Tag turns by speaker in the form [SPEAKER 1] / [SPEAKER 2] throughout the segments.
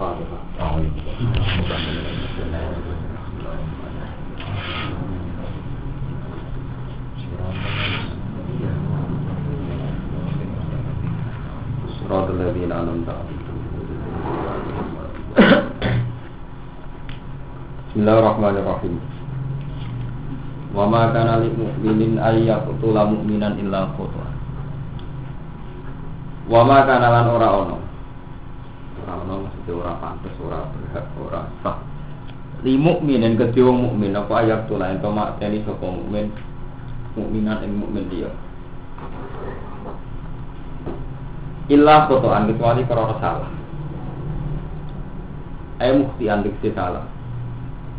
[SPEAKER 1] Suratul ladzina an'amta Bismillahirrahmanirrahim. Wa ma kana lil mu'minin ay yaqtula mu'minan illa khata. Wa ma kana lan ora ono. Ora ono maksudnya ora pantes, ora berhak, ora sah. Li mukminin kedhe wong mukmin apa ayat tula ento mateni sapa mukmin mukminan ing mukmin dia. Illa khotoan kecuali karena salah. Eh mukti andik salah.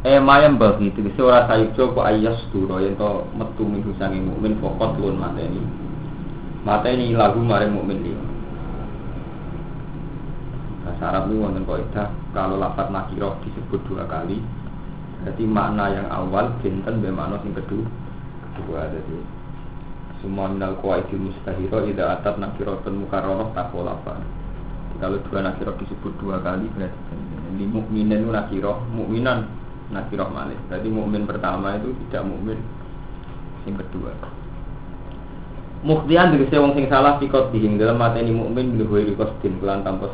[SPEAKER 1] Eh mayam bagi itu ora sayujo kok ayas duro yen to metu minggu sange mukmin pokok lun mateni. Mateni lagu maring mukmin dia. Bahasa Arab ini wonten kaidah kalau lafaz nakiroh disebut dua kali berarti makna yang awal benten be makna yang kedua. Kedua jadi semua minal qawaidil mustahiro ida atat nakiratun mukarrarah taqolafa kalau dua nakiroh disebut dua kali berarti ini mukminin nakiroh mukminan nakiroh malik berarti mukmin pertama itu tidak mukmin yang kedua. Muktian dari wong sing salah pikot dihing dalam ini mukmin bil huiri kostin kelan tanpa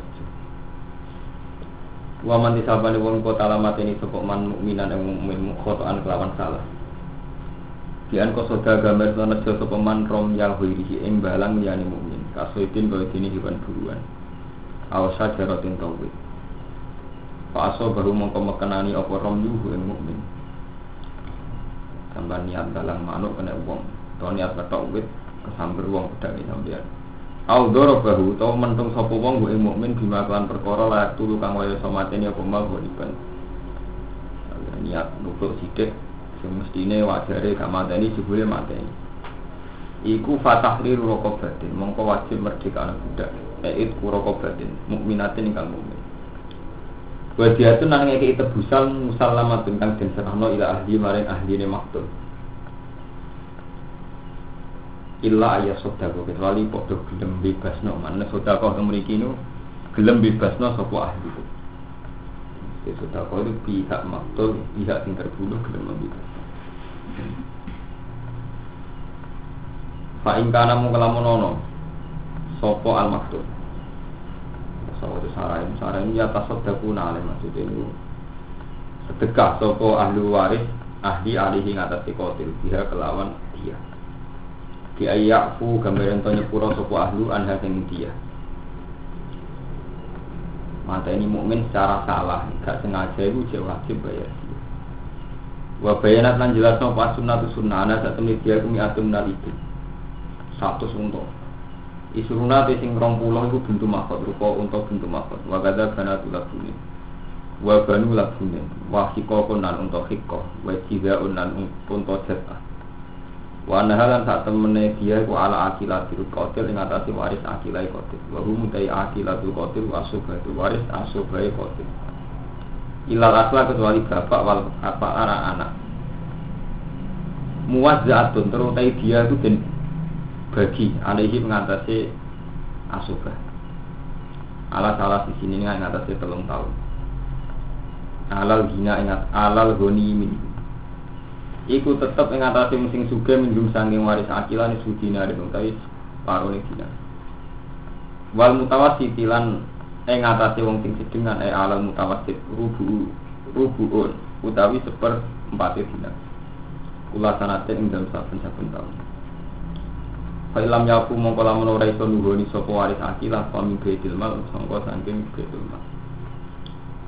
[SPEAKER 1] Wa man disabani wong kota alamat ini sapa man mukminan yang mukmin khotoan kelawan salah. Kian kok soda gambar sana sapa man rom yang huirihi ing balang yani mukmin. Kasuitin kaya dini hewan buruan. Awasa jarotin. Pak aso baru mongko mekenani apa rom yuhu ing mukmin. Tambah niat dalang manuk kena wong. Atau niat ketok wit kesamber wong pedang sampeyan. Au doro bahu tau mentung sapa wong gue mukmin bima kelan perkara layak tulu kang waya samateni apa mal iban. Niat nukuk sithik sing mestine wajare gak mateni jebule mateni. Iku fatahrir raqabatin mongko wajib merdeka anak budak. Eit raqabatin mukminatin ingkang mukmin. Wa dia tu nang ngeki tebusan musallamatun kang den serahno ila ahli maring ahline maktul. Illa ayah sodako kecuali podo gelem bebas no mana sodako yang memiliki nu gelem bebas no sopo ahli itu sodako itu pihak maktul pihak yang terbunuh gelem bebas Fa ingkana mu kelamun ono sopo al maktul sopo itu sarai sarai ini atas sodaku nale maksudnya itu. Sedekah sopo ahli waris ahli alihi ngatasi kotil pihak kelawan dia di ayyafu gambaran to nyepuro sapa ahlu anha sing dia mata ini mukmin secara salah gak sengaja itu jek wajib bayar. Wa bayanat lan jelas pas sunnah tu sunnah ana sak temui dia kumi atum nal itu satu sunto isuruna te sing rong pulau itu bentuk mahkot rupa untuk bentuk mahkot wa kada kana tulak bumi wa banu labunin wa hikokun nan untuk hikoh. Wa jidaun nan untuk jatah Wa nahalan saat temene dia ku ala akilatul qatil ing atase waris akilai qatil. Wa mutai akilatul qatil wa asubatu waris asubai qatil. Ilal asla kecuali bapak wal apa anak-anak. Muwazzatun terutai dia itu den bagi alaihi mengatasi asubah. Ala salah di sini ngatasi telung tahun. Alal gina ingat alal goni min Iku tetep ing atase sing suge minjum sanging waris akilan isu dinar utawi paro dinar. Wal mutawassiti lan ing atase wong sing sedengan e alal mutawassit rubu rubuun utawi seper empat dinar. Kula sanate ing dalam saben-saben taun. Fa'ilam yaku mongko lamun ora iso nuhoni sapa waris akilah pami baitul mal sangka saking baitul mal.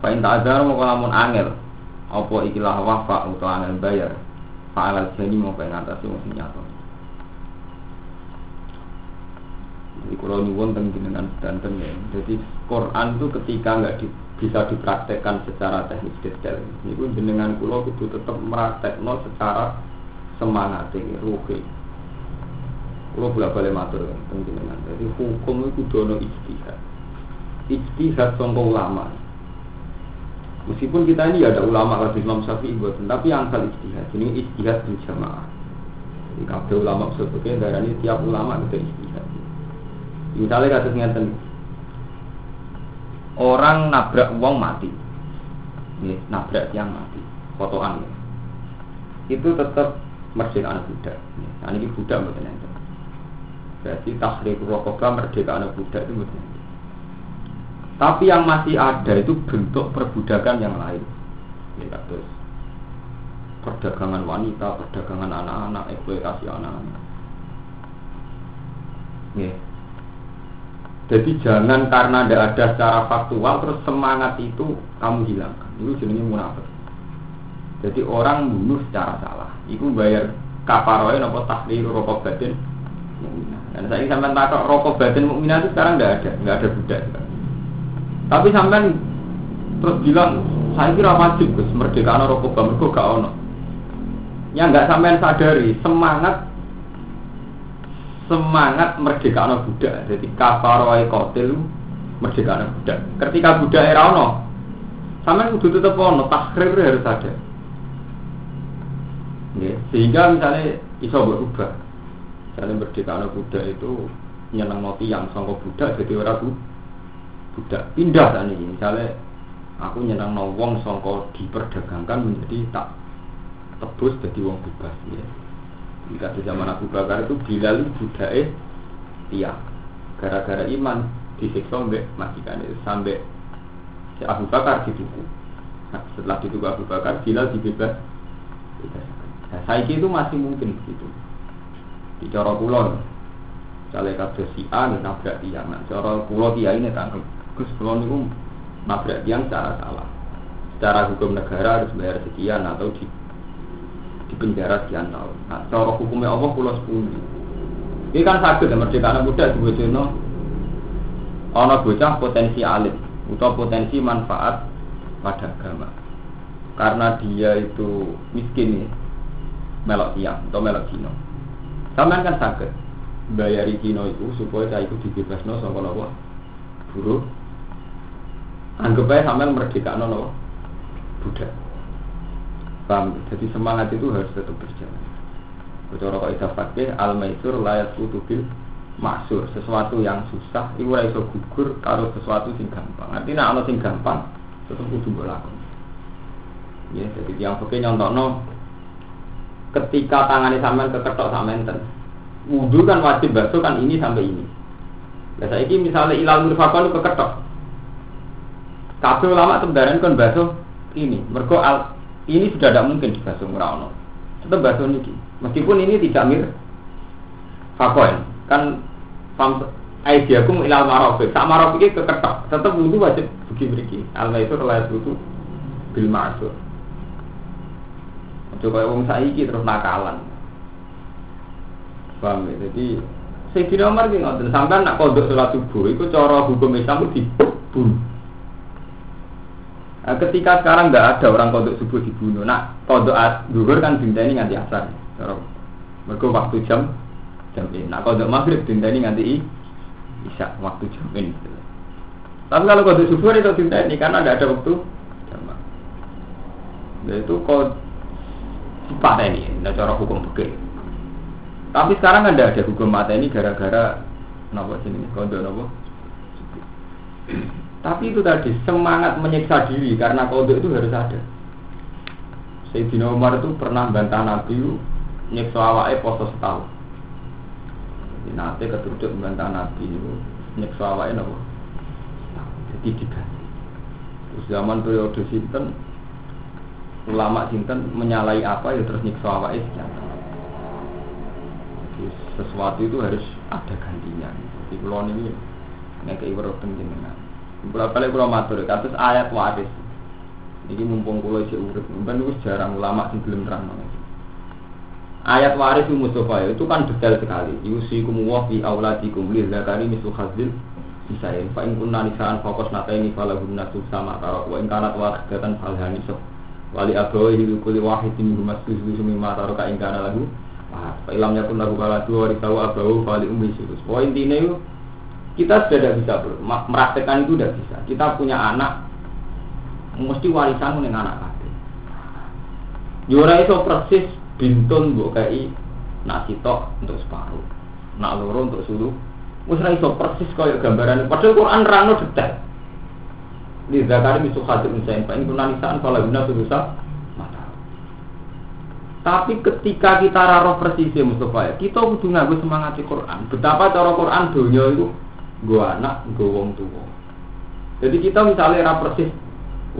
[SPEAKER 1] Fa'in ta'adzar mongko lamun angel apa ikilah wafa utawa angel bayar Fa'alal jani mau pengen atas yang masih nyata. Jadi kalau nyuwun dengan danten ya. Jadi Quran itu ketika nggak di, bisa dipraktekkan secara teknis detail Itu jenengan kulo itu tetap meraktekno secara semangat ini, ruhi Kulo bolak balik matur jenengan. Jadi hukum itu dono ijtihad. Ijtihad sangka ulama Meskipun kita ini ada ulama lagi Imam Syafi'i buat, tapi yang kali istihad. Ini istihad berjamaah. Jadi kabeh ulama sebetulnya darah ini tiap ulama itu istihad. Misalnya kasus ngeten, orang nabrak uang mati, ya, nabrak yang mati, fotoan ya. itu tetap merdeka anak budak. Ya, ini budak betul. Berarti tahrir rokokah merdeka anak budak itu betul. Tapi yang masih ada itu bentuk perbudakan yang lain. Ya, terus perdagangan wanita, perdagangan anak-anak, eksploitasi anak-anak. Ya. Jadi jangan karena tidak ada secara faktual terus semangat itu kamu hilangkan. Itu jenisnya munafik. Jadi orang bunuh secara salah. Itu bayar kafaroy nopo tahrir rokok batin. Dan saya ingin sampai takut rokok batin mukminah itu sekarang tidak ada, nggak ada budak. Tapi sampai terus bilang saya kira wajib Gus merdeka rokok batin gak ono. Yang nggak sampai sadari semangat semangat merdeka anak budak. Jadi kafaroi kotil merdeka anak budak. Ketika budak era ono, sama kudu tetap ono, takrir harus ada. Ya, sehingga misalnya iso berubah. Misalnya merdeka anak budak itu nyenang noti yang sangka budak jadi orang budak pindah tadi misalnya aku nyenang no sangka diperdagangkan menjadi tak tebus jadi wong bebas ya jika di zaman Abu Bakar itu Bilal budaya tiang. Gara-gara iman disiksa mbek majikan itu sampai si Abu Bakar dituku. Nah, setelah dituku Abu Bakar Bilal dibebas. Nah, saya itu masih mungkin begitu. Di cara kulon, Misalnya kata si A nabrak tiang, nah cara pulau tiang ini tangkap. Gus pulau ini nabrak tiang secara salah. Secara hukum negara harus bayar sekian atau di di penjara sekian tahun. Nah, cara hukumnya Allah pulau sepuluh. Ini kan sakit ya merdeka anak muda di bojono. Ono bocah potensi alim atau potensi manfaat pada agama. Karena dia itu miskin nih, melok tiang atau melok Cino. Sampai kan sakit bayari Cino itu supaya saya itu dibebas no sama nopo buruh. Anggap aja sampai merdeka no budak. Paham? Jadi semangat itu harus tetap berjalan. Bicara kaidah fakih al maisur layat kutubil maksur sesuatu yang susah itu ora iso gugur kalau sesuatu sing gampang. Artinya ana sing gampang tetap kudu mbok Ya, jadi yang fakih nyontokno ketika tangannya sampean keketok samenten. Wudhu kan wajib basuh kan ini sampai ini. Saya ini misalnya ilal mirfakon keketok. Kabeh ulama tembaran kan basuh ini. Mergo al ini sudah tidak mungkin dibasuh merawat. Tetap basuh niki. Meskipun ini tidak mir fakoin. Kan fam aidiakum ilal marofi. Tak marofi itu keketok. Tetap wudhu wajib bagi beriki. Al itu layak wudhu bil ma'asur. Coba wong saiki terus nakalan. Paham ya? Jadi Sayyidina Umar ki ngoten, sampean nak kodok salat subuh iku cara hukum Islam dibunuh. Nah, ketika sekarang nggak ada orang kodok subuh dibunuh, nah kodok duhur kan dinta ini nganti asar. Mereka waktu jam jam ini. Nah kodok maghrib dinta ini nganti bisa waktu jam ini. Tapi kalau kodok subuh itu dinta ini karena tidak ada waktu. Nah, itu kod sifat ini, nah cara hukum fikih. Tapi sekarang ada ada hukum mata ini gara-gara nopo sini kodok nopo. Tapi itu tadi semangat menyiksa diri karena kode itu harus ada. Sayyidina Umar itu pernah bantah Nabi nyiksa awake poso setahun. Jadi nanti ketujuh bantah Nabi itu nyiksa awake nopo. Jadi diganti. Terus zaman periode sinten ulama sinten menyalahi apa ya terus nyiksa awake. Jadi sesuatu itu harus ada gantinya. Jadi kalau ini ngekei werutan jenengan. Berapa kali kalau matur, kasus ayat waris. Ini mumpung kulo isi urip, ben itu jarang ulama sing belum terang Ayat waris itu Mustafa itu kan detail sekali. Yusikum wa fi auladikum lil zakari mislu khazil misalnya fa in kunna nisaan fokus nata ini falahun nasu sama karo wa in kanat wahidatan falhani sob wali abawi hidu kuli wahidin humas susu sumima taro ka in kana lagu fa ilam yakun lagu kala dua risawu abawu fali ummi sulus poin intinya kita sudah tidak bisa bro. Meraktekan itu tidak bisa. Kita punya anak, mesti warisan dengan anak kaki. Yura itu persis bintun bu kai nasi tok untuk separuh, nak loro untuk sulu. Wis iso persis kaya gambaran. Padahal Quran rano detail. Di zakari misu hadir misalnya, Pak Ibu Nanisaan kalau guna susah mata. Tapi ketika kita raro persis ya Mustafa ya, kita kudu nganggo semangat di Quran. Betapa cara Quran dunia itu gua anak, gua wong tua. Jadi kita misalnya ra persis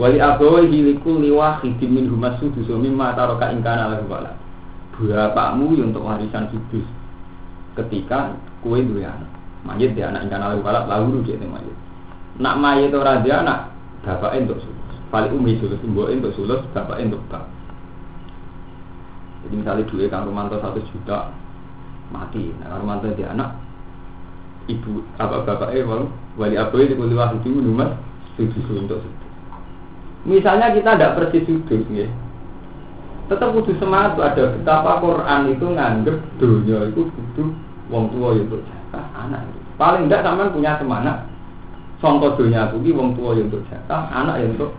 [SPEAKER 1] wali abawai hilikul liwa hidim min humas sudus mimma taroka ingkana lahu wala. Bapakmu untuk warisan sudus ketika kue dua anak. Mayit dia anak ingkana lahu wala lalu dia mayit. Nak mayit orang dia anak bapak untuk sulus. Paling umi sulus, mbok untuk sulus, bapak untuk bap. Jadi misalnya dua kang Romanto satu juta mati, nah Romanto dia anak ibu apa bapak eh wali wali apa itu wahid itu rumah sudut untuk sudut. Misalnya kita tidak persis sudut, ya. tetap butuh semangat ada betapa Quran itu nganggep dunia itu butuh wong tua itu jatah anak. Paling tidak sama punya semangat. Contoh dunia aku ki wong tua yang untuk anak yang untuk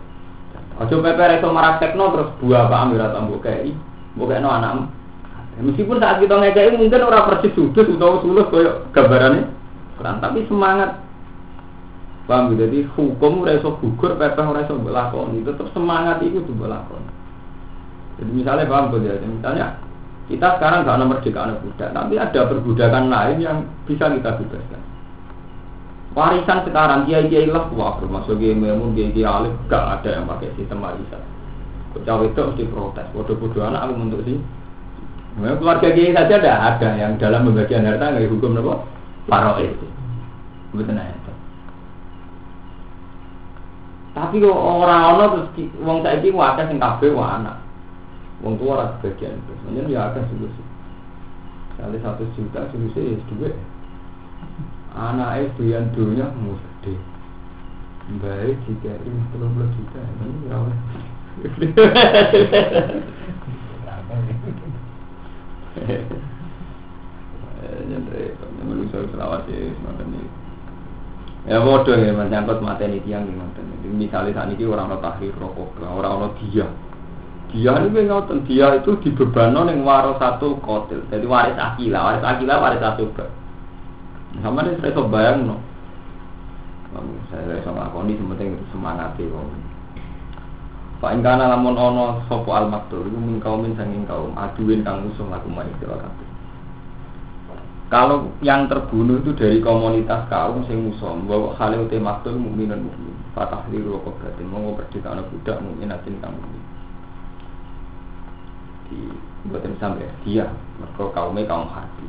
[SPEAKER 1] Ojo pepe reso marak tekno terus buah apa ambil atau mbok kei, mbok no anak. Meskipun saat kita ngekei mungkin orang persis sudut atau sulus koyo gambarannya Quran, tapi semangat. Paham gitu? Jadi hukum ora iso gugur, pepeh ora iso lakoni, tetap semangat itu tuh lakoni. Jadi misalnya paham ya, misalnya kita sekarang gak ada merdeka budak, tapi ada perbudakan lain yang bisa kita bebaskan. Warisan sekarang kiai kiai lah, wah termasuk kiai memun kiai kiai alif gak ada yang pakai sistem warisan. Cawe itu mesti protes, bodoh-bodoh anak aku untuk sih. Nah, keluarga kiai saja ada ada yang dalam pembagian harta nggak hukum apa? Paro itu. Betul itu. Tapi kok orang ono terus wong saiki wadah sing kabeh anak. Wong tua ora bagian itu. Sebenarnya ya akeh solusi. Kali satu juta solusi ya duit. Anak es doyan dunia mau gede. Baik jika ini belum juta ini ya Jadi, manusia selawat ya, semacam ini. Ya bodoh ya menyangkut materi tiang di ngoten. Misalnya saat ini orang orang tahrir rokok, orang orang dia. Dia ini ngoten, dia itu dibebano yang waris satu kotil. Jadi waris akila, waris akila waris satu ber. Sama ini saya coba bayang no. Saya sama kondisi penting semangat itu. Pak Ingkana lamun ono sopo al maktur itu min kaumin sanging kaum aduin kang musuh laku mai sira kalau yang terbunuh itu dari komunitas kaum sing musuh, bahwa halil temaktul mukminan mukmin. Fatah liru kobratin mau berdeka anak budak mukminatin kamu. Di buatin sampai dia, mereka kaumnya kaum hati.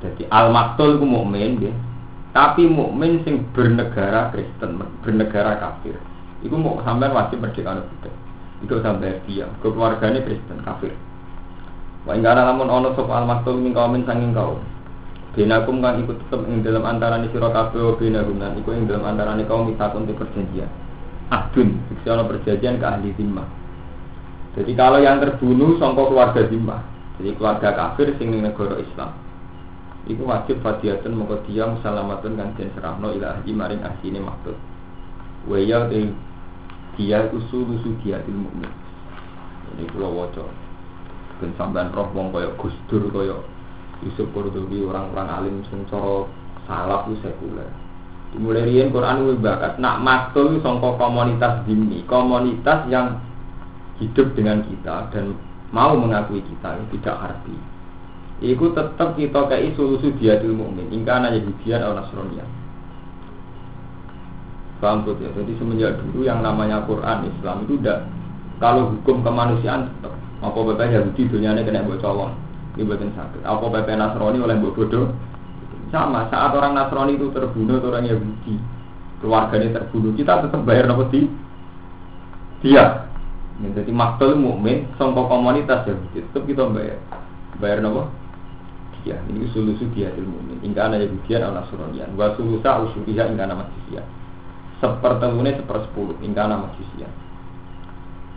[SPEAKER 1] Jadi al maktul itu mukmin dia, tapi mukmin sing bernegara Kristen, bernegara kafir. Iku mau sampai wajib anak budak. Itu sampai dia, keluarganya Kristen kafir. Wah, enggak ada lamun ono sop al maktul min kaumin sanging kaum. Binakum kan ikut tetap ing dalam antara ni sira kabeh wa binakum kan ikut ing dalam antara ni kaum mitakun di perjanjian. Ahdun, fiksi perjanjian ke ahli zimmah. Jadi kalau yang terbunuh songkok keluarga zimmah, jadi keluarga kafir sing ning negara Islam. Iku wajib fadiatun mongko dia musalamatun kan den serahno ila ahli maring ahline maktub. Wa ya dia usul usul dia mukmin. Ini kula waca. Ben sampean roh wong kaya Gus Dur kaya Yusuf Qurtubi orang-orang alim sing cara salaf itu sekuler. Dimulai riyen Quran itu bakat nak maktul songko komunitas dini, komunitas yang hidup dengan kita dan mau mengakui kita itu tidak harbi. Iku tetap kita kayak solusi dia di mukmin. Ingka aja Yahudian atau Nasrani. Paham ya? Jadi semenjak dulu yang namanya Quran Islam itu tidak kalau hukum kemanusiaan tetap apa bapak Yahudi dunia ini kena bocor ini buatan sakit. Apa PP Nasrani oleh Mbok Bodoh? Sama, saat orang Nasrani itu terbunuh orang Yahudi, keluarganya terbunuh, kita tetap bayar nopo di dia. Ya, jadi maktul mukmin songko komunitas ya, tetap kita bayar. Bayar nopo? Dia. Ini solusi dia ilmu mukmin. Hingga ada Yahudian atau Nasranian. Wa sulusa usuliha hingga nama jizya. Sepertemunya sepersepuluh hingga nama jizya.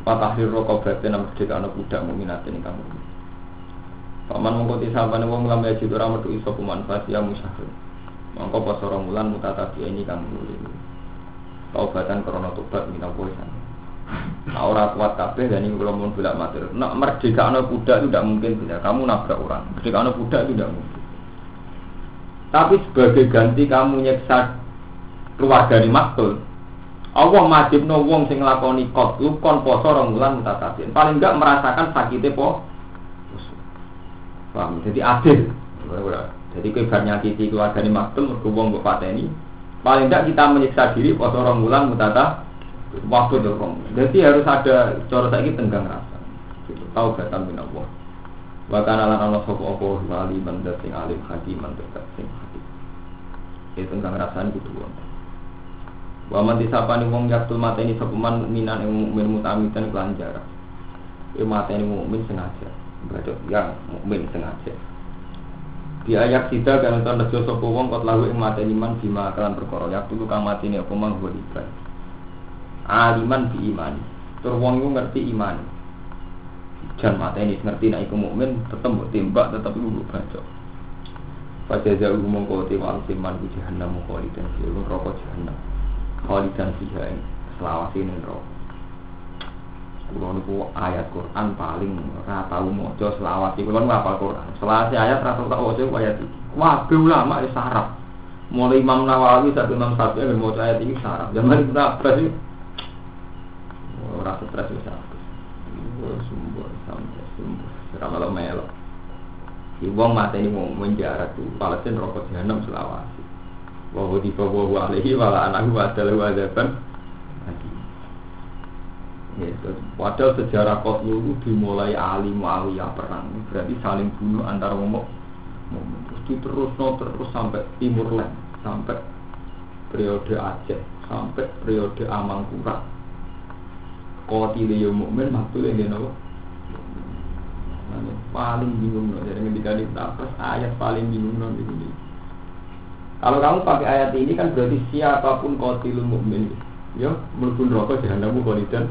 [SPEAKER 1] Patahir rokok berarti nama merdeka anak budak mukminatin ingkang mukmin. Paman mengkoti sahabat wong lam ya tu iso kumanfaat ya musyahid. Mongko pas orang mulan mutatabi ini kang nuli. Taubatan krono tobat minta poisan. Nah, orang kuat kabeh dan ini kalau mau bilang matur. Nak merdeka anak budak itu tidak mungkin tidak. Kamu nabrak orang. Merdeka anak budak itu tidak mungkin. Tapi sebagai ganti kamu nyeksa keluarga di maktul, Allah majibno wong sing nglakoni qatlu kon poso rong wulan mutatabian. Paling enggak merasakan sakitnya po. Paham? Jadi adil. Jadi kowe bar nyakiti keluargane maktul mergo wong mbok pateni. Paling enggak kita menyiksa diri poso rong wulan mutata waktu dorong. Jadi harus ada cara saiki tenggang rasa. Gitu. Tahu gak min Allah. Wa kana lan ana sapa apa wali mandat sing alim hakiman dekat sing hakim. Itu tenggang kudu wonten. Wa man disapani wong yaktul mateni sakuman minan ing mukmin mutamidan kelan jarak. E mateni mukmin sengaja. Baca yang mukmin sengaja. Di ayat tiga kan itu ada jasa pawang kau telah yang mati iman bima makalan perkoroh. Yaitu lu kang mati ini aku menghulikan. Aliman bi iman. Terwong itu ngerti iman. Jangan mati ini ngerti nek iku mukmin tetap buat tembak tetap lu baca. Pada jauh mengkau tiwal siman di jahannam mengkau di dan siul rokok jahannam. Kau di dan siul selawas ini rokok. Kulo niku ayat Quran paling ora tau maca selawase. Kulo niku hafal Quran. Selawase ayat ora tau waca ayat iki. Wah, ulama wis sarap. Mulai Imam Nawawi sampai Imam Syafi'i yang mau ayat ini sarap. Zaman Ibnu Abbas itu ora stres wis sarap. Sumber sampai sumber. Ora melo melo. Ibu mata ini mau menjarak tuh, Palestina rokok jahanam selawasi wa hudifa wa alaihi wala anahu wa adalahu Ya, padahal sejarah Qotlu itu dimulai Ali Muawiyah perang. Berarti saling bunuh antara umum terus terus no, terus sampai Timur Leng sampai periode Aceh sampai periode Amangkurat Qotile yo mukmin maktul yang nopo paling bingung. No dari ketika di ayat paling bingung no ini kalau kamu pakai ayat ini kan berarti siapa pun qatilul mukmin ya melebur rokok jahanam khalidan.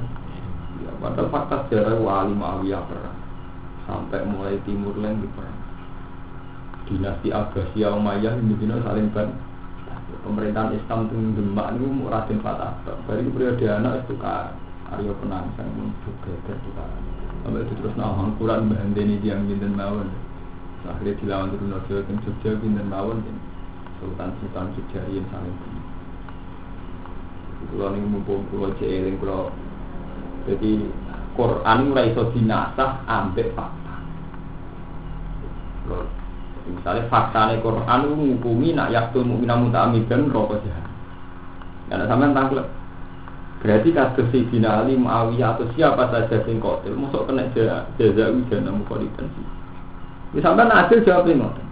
[SPEAKER 1] Padahal fakta sejarah wali Muawiyah perang sampai mulai timur lain di perang. Dinasti Abbasiyah Umayyah ini dina saling ban pemerintahan Islam itu Demak itu Raden Fatah. Dari periode anak itu kan Aryo Penang sang juga kan. Sampai itu terus nahan Quran mbah ini diam binten mawon. Akhirnya dilawan turun Jogja, Jogja binten mawon. Sultan-sultan Sujarian saling bunuh. Kalau ini mumpung kalau jeeling kalau jadi Quran ora iso dinasah ambek fakta. Kalau misalnya fakta nih Quran itu menghukumi nak yaktul mukmin mutamidan rokok jahat. Karena sampean tangklet. Berarti kasus Sayyidina Ali, Muawiyah atau siapa saja sing kotil, masuk kena jaza ujian namu kolidan sih. Misalnya adil jawabnya ngoten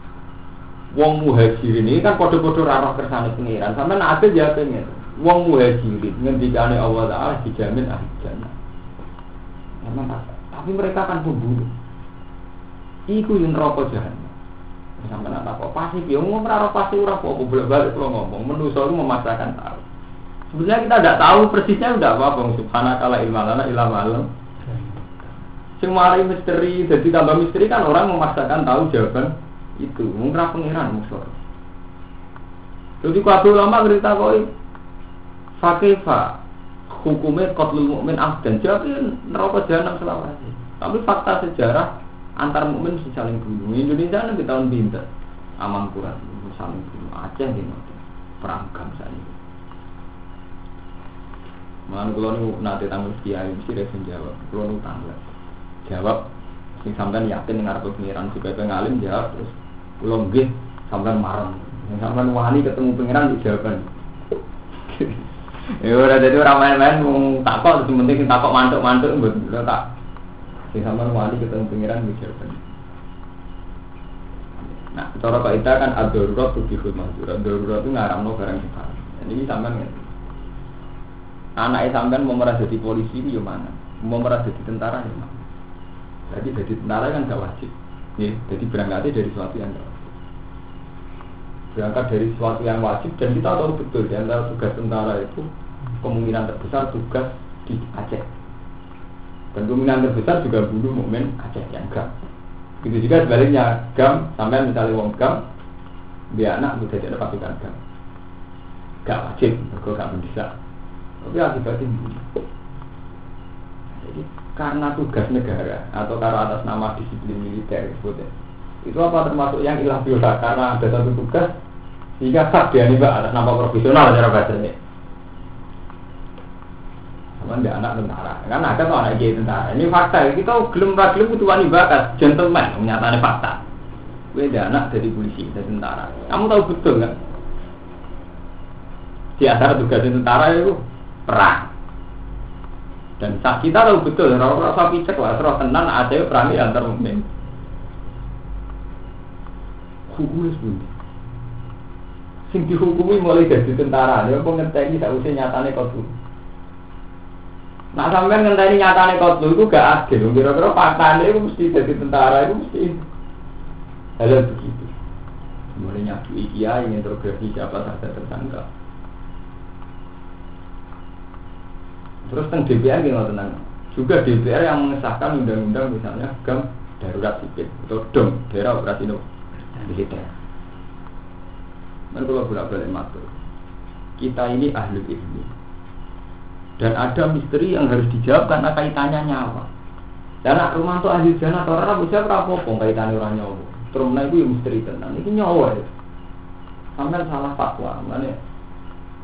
[SPEAKER 1] wong muhajirin ini kan kode-kode rarah kersane pengiran sampai ada ya pengen wong muhajirin ngendikane Allah Taala dijamin ahli jannah tapi mereka kan pembunuh iku yang rokok jahan sampai nak apa pasti. Dia ngomong rarah pasti ora apa bolak balik kalau ngomong. Menuso itu memaksakan tahu. Sebenarnya kita tidak tahu persisnya udah apa bang subhanallah ilmalana ilah malam semua misteri jadi tambah misteri kan orang memaksakan tahu jawaban itu. Mungkin pengiran musuh jadi kabeh ulama cerita koi fakefa hukumnya kotlul mukmin dan jadi neraka jahanam selawase tapi fakta sejarah antar mukmin saling bunuh Indonesia nanti tahun pinter aman kurang saling bunuh Aceh di perang bangsa ini Mana kalau nanti tanggal kiai mesti dia jawab, kalau nu tanggal jawab, sing sampean yakin dengar pengiran supaya pengalim jawab terus Kulo nggih sampean marem. Sampean wani ketemu pangeran di jawaban. Ya ora dadi ora main-main mung takok terus penting takok mantuk-mantuk lho tak. Sing sampean wani ketemu pangeran di jawaban. Nah, cara kita kan ad-darurat tubihul mahdurat. Darurat itu ngaramno barang kita. Dan ini sampean kan. Anaknya sampean mau merasa jadi polisi itu mana? Mau merasa jadi tentara ya mana? Jadi jadi tentara kan gak wajib. Ya, jadi berangkatnya dari sesuatu yang gak berangkat dari sesuatu yang wajib dan kita tahu betul di antara tugas tentara itu kemungkinan terbesar tugas di Aceh. Dan kemungkinan terbesar juga bunuh mukmin Aceh yang gam itu juga sebaliknya gam sampai misalnya wong gam dia anak bisa jadi pasukan gam. Gak wajib kalau gak bisa tapi akibatnya jadi karena tugas negara atau karena atas nama disiplin militer sebutnya itu apa termasuk yang ilah biasa karena ada satu tugas sehingga hak dia nih atas nama profesional cara bahasanya zaman dia anak tentara. Kan ada tuh anak jadi tentara. Ini fakta. Kita gelem ra gelem kudu wani bakat, gentleman, menyatakan fakta. Gue dia anak dari polisi, dari tentara. Kamu tahu betul nggak? Di antara tugas tentara itu perang. Dan kita tahu betul, orang rasa picek lah, serah tenan ada perang di antar. Hukumnya sebenarnya. Sing dihukumi mulai dari tentara, dia kok ngenteni tak usah nyatane kau tuh. Nah sampai ngenteni nyatane kau tuh itu gak adil. Kira-kira faktanya itu mesti jadi tentara itu mesti ada begitu. Mulai nyakui kiai interogasi siapa saja tersangka. Terus tentang DPR gimana tenang? Juga DPR yang mengesahkan undang-undang misalnya gam darurat sipil atau DOM daerah operasi no militer. Mereka kalau bolak balik matur. Kita ini ahli ilmu dan ada misteri yang harus dijawab karena kaitannya nyawa. Dan nak rumah tuh ahli jana atau orang bisa berapa pun kaitannya orang nyawa. Terus itu yang misteri tenang. Ini nyawa ya. Sampai salah fatwa. Mana?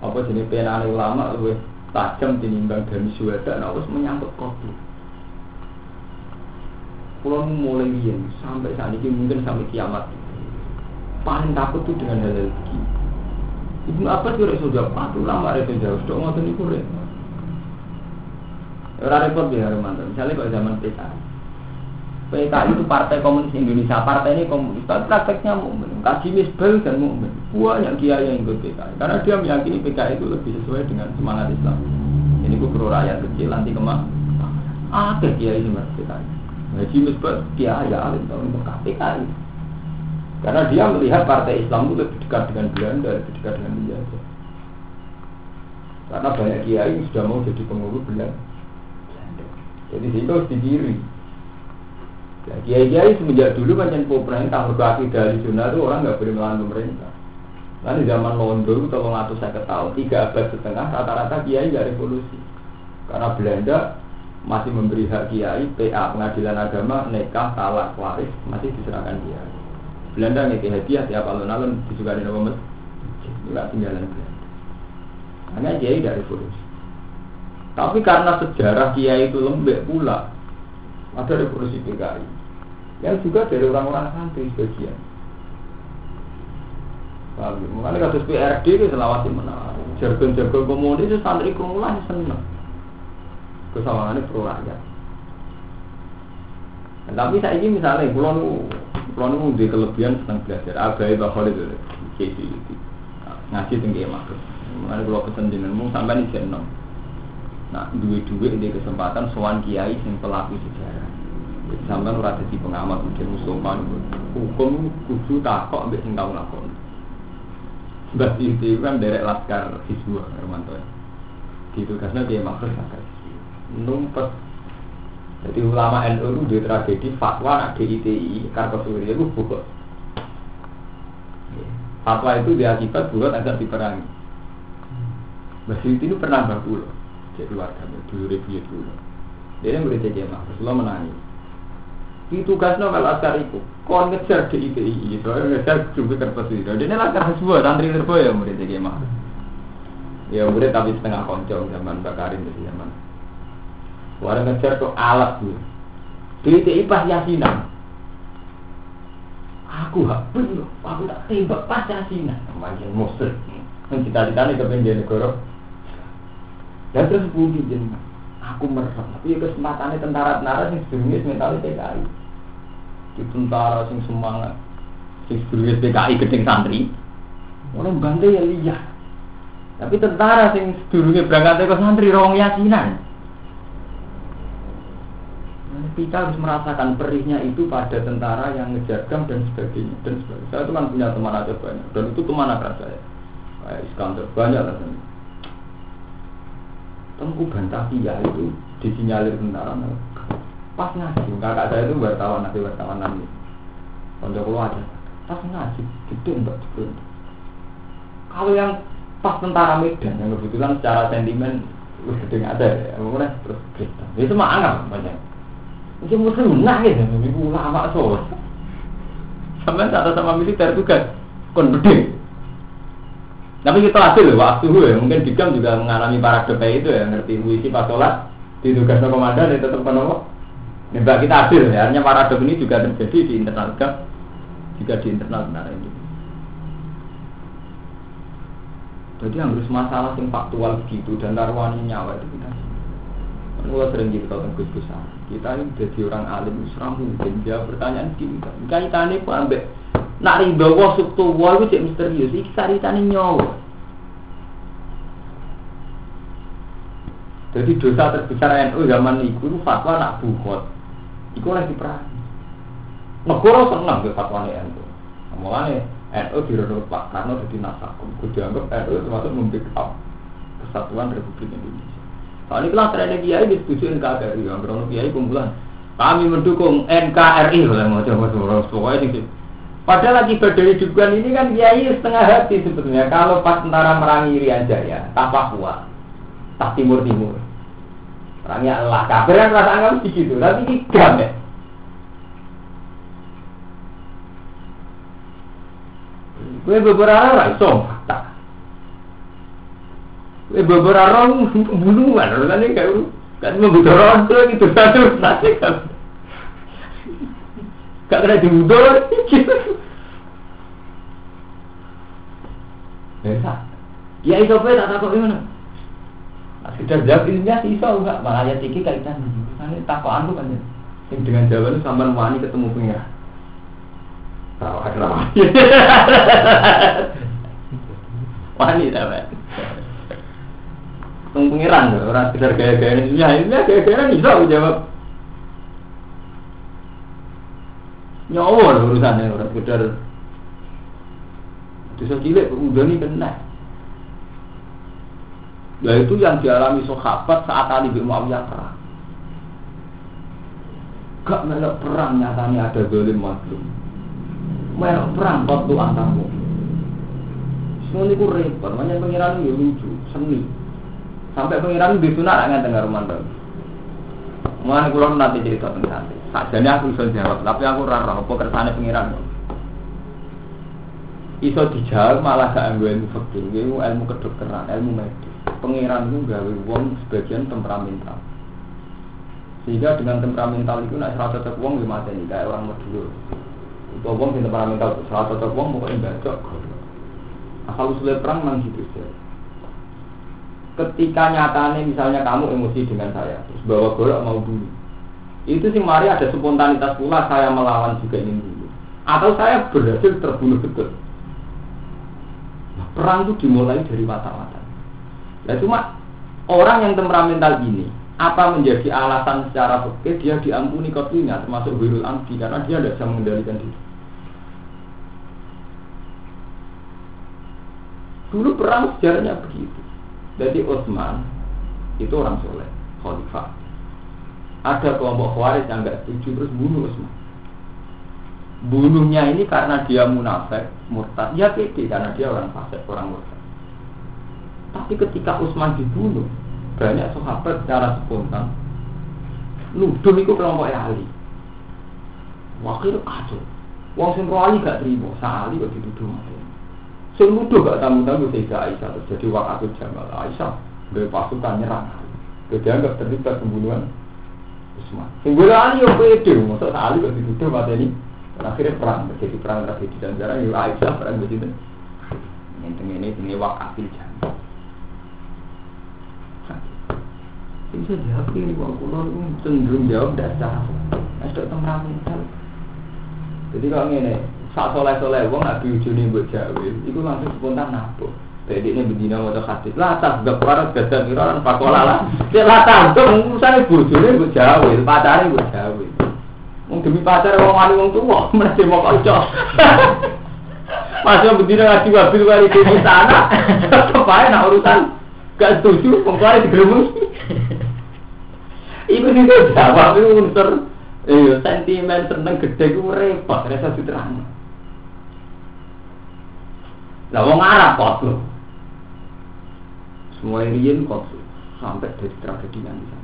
[SPEAKER 1] Apa jenis penane ulama lu tajam tinimbang dari suweda nah harus menyangkut kopi Pulau mulai yen sampai saat ini mungkin sampai kiamat paling takut tuh dengan hal-hal begini. Ibu apa sih sudah patuh lama itu jauh, sudah ngotot nih kure. Orang repot ya mantan. Misalnya kalau zaman PKI, PKI itu Partai Komunis Indonesia, partai ini komunis, tapi prakteknya mukmin, kaji misbel dan mukmin. Banyak kiai yang ikut PKI, karena dia meyakini PKI itu lebih sesuai dengan semangat Islam. Ini gue perlu rakyat kecil nanti kemak. Ada kiai yang PKI. Haji misbel kiai alim tahun PKI. Karena dia melihat partai Islam itu lebih dekat dengan Belanda, lebih dekat dengan Belanda. Karena banyak kiai yang sudah mau jadi pengurus Belanda. Jadi itu harus dikiri. Ya, kiai-kiai semenjak dulu macam pemerintah berkaki dari zona itu orang nggak boleh melawan pemerintah. Nah di zaman Londo itu tolong atau saya ketahui tiga abad setengah rata-rata kiai nggak revolusi karena Belanda masih memberi hak kiai PA pengadilan agama nekah talak waris masih diserahkan kiai. Belanda nih hadiah tiap alun-alun disukai nama masjid nggak tinggalan Belanda. Hanya kiai tidak revolusi. Tapi karena sejarah kiai itu lembek pula, ada revolusi PKI. Yang juga dari orang-orang santri sebagian. Paham ya? Kasus PRD itu selawasi menarik. Jargon-jargon komunis itu santri kumulasi senang. Kesawangannya pro rakyat. Nah, tapi saya ini misalnya, pulau pulau di kelebihan senang belajar. Agai bakal itu, itu. Ngaji tinggi makhluk. Makanya kalau pesen jenengan sampai ini jeneng. Nah, duit-duit di kesempatan sowan kiai sing pelaku sejarah. Jadi sampean ora dadi pengamat mungkin musuhan hukum kudu takok ambek sing tau lakon. Sebab itu kan derek laskar Hizbullah Hermanto. Gitu karena dia makhluk laskar Numpet jadi ulama NU itu di tragedi fatwa nak DITI Kartosuri itu bukan. Fatwa itu diakibat buat agar diperangi. Mbak itu pernah loh cek keluarga dulu review dulu dia yang boleh jadi mah Rasulullah menangis. Itu tugasnya kalau askar itu kon ngejar di IPI itu ngejar kertas itu dia laskar semua santri terbo ya murid jadi ya murid tapi setengah konco zaman bakarin di zaman Warga ngejar tuh alat di IPI pas yasinan aku hak bener aku tak tembak pas yasinan macam musuh cita-citanya kepengen negara dan terus budi jenengan. Aku merem. Tapi kesempatannya tentara-tentara yang sebelumnya mentalnya PKI. Di tentara sing semangat. Sing sebelumnya PKI gedeng santri. Orang bantu ya liya. Tapi tentara sing sebelumnya berangkat ke santri rawang yasinan. Kita harus merasakan perihnya itu pada tentara yang ngejarkan dan sebagainya. Dan sebagainya. Saya itu kan punya teman aja banyak. Dan itu teman akrab saya. Kayak Iskandar. Banyak lah. Tengku bantah dia itu disinyalir tentara pas ngaji. Kakak saya itu wartawan nanti wartawan nanti kalau keluar aja. Pas ngaji gitu untuk gitu kalau yang pas tentara Medan yang kebetulan secara sentimen udah ada ya. Kemudian terus kita itu mah anggap banyak itu muslim nangis ya ibu lama so sampai saat sama militer juga kon Tapi kita hasil waktu ya. Mungkin Dikam juga mengalami para DP itu ya, ngerti puisi pas sholat, ditugaskan komandan, itu tetap kenapa? Nembak kita adil ya, artinya para ini juga terjadi di internal GAP, juga di internal benar ini. Jadi harus masalah yang faktual begitu dan taruhannya nyawa itu kita. Kalau sering gitu kalau gus besar, kita ini jadi orang alim, seram mungkin jawab pertanyaan gini. Kaitannya pun ambek Nak riba wa subtu wa itu cek misterius. Iki saritane nyawa. Jadi dosa terbesar NU zaman itu itu fatwa nak bukhot. Iku lagi perang. Negara senang ke fatwa NU. Mulane NU dirodok Pak Karno jadi nasakum. Gue dianggap NU termasuk membackup kesatuan Republik Indonesia. Soalnya kelas trennya kiai disetujuin KBRI, yang berono kiai kumpulan. Kami mendukung NKRI, kalau mau coba pokoknya ini Padahal lagi berdiri hidupkan ini kan kiai setengah hati sebetulnya. Kalau pas tentara merangi Irian Jaya, tak Papua, tak Timur Timur. Perangnya Allah, kabar kan rasa anggap begitu. Tapi ini gam ya. Gue beberapa orang so fakta. Gue beberapa orang pembunuhan, orang ini kayak kan membunuh orang itu gitu satu nanti kan. Gak kena diudol. Ya, ya itu apa tak takut gimana? Sekedar jawab ilmiah sih iso enggak, malah ya tiki kaitan ini takokan tuh kan ya. Yang dengan jawaban sampai wani ketemu pengira. Tahu ada wani. Wani apa? Teng pengiran orang sekedar gaya-gaya ilmiah, ilmiah gaya-gaya bisa jawab. Nyawa urusannya orang sekedar bisa cilik udah nih kena. Ya itu yang dialami sahabat saat Ali bin Muawiyah perang. Gak melok perang nyatanya ada zalim mazlum. Melok perang waktu antarmu. Semua ini repot, makanya pengiran itu lucu, seni. Sampai pengiran di sunat nggak dengar rumah Mana kulo nanti cerita tentang nanti. Sajane aku bisa jawab, tapi aku rara apa kersane pengiran. Iso dijawab malah gak anggo ilmu fikih ilmu ilmu kedokteran ilmu medis. Pangeran itu gawe wong sebagian temperamental. Sehingga dengan temperamental itu nak serata cocok wong lima ini kayak orang medulur untuk wong yang temperamental serata cocok wong pokoknya bacok asal usulnya perang gitu saja ketika nyatanya misalnya kamu emosi dengan saya terus bawa golok mau dulu itu sih mari ada spontanitas pula saya melawan juga ingin dulu atau saya berhasil terbunuh betul Perang itu dimulai dari watak-watak. Ya cuma orang yang temperamental ini apa menjadi alasan secara fikih dia diampuni kopinya termasuk wirul amdi karena dia tidak bisa mengendalikan diri. Dulu perang sejarahnya begitu. Jadi Utsman itu orang soleh, khalifah. Ada kelompok khawarij yang nggak setuju terus bunuh Utsman bunuhnya ini karena dia munafik, murtad, ya pede karena dia orang fasik, orang murtad. Tapi ketika Utsman dibunuh, banyak sahabat secara spontan nuduh itu kelompok Ali. Wakil kacau. Wong sing Ali gak terima, sa Ali kok dituduh. Sing nuduh gak tamu-tamu Sayyidah Aisyah terjadi waktu Jamal Aisyah dari pasukan nyerang Ali. Dia anggap terlibat pembunuhan Utsman. Sing Ali yo pede, mosok Ali kok dituduh mati ini. Akhirnya perang, terjadi perang tragedi dan sejarah, ya Aisyah perang begitu. Ini ini ini wakafil jannah. Bisa jawab ini wong kulo cenderung jawab dasar. Es tok temperamental. Jadi kalau ini sak soleh soleh wong nggak diujuni buat jawa, itu langsung spontan nabok. Jadi ini begini mau hadis latar gak parah gada miran pakola lah. Dia latar tuh urusannya bujuni buat jawa, pacarnya buat jawa. Wong demi pacar wong wani wong tua, mesti mau kanca. Masih berdiri ngaji wabil kali di sana. Kepae nak urusan gak setuju, tua digeremus. Iku sing jawab itu unsur eh sentimen seneng gede ku repot rasa. Lah wong Arab lho. Semua riyen kok sampai dari tragedi yang di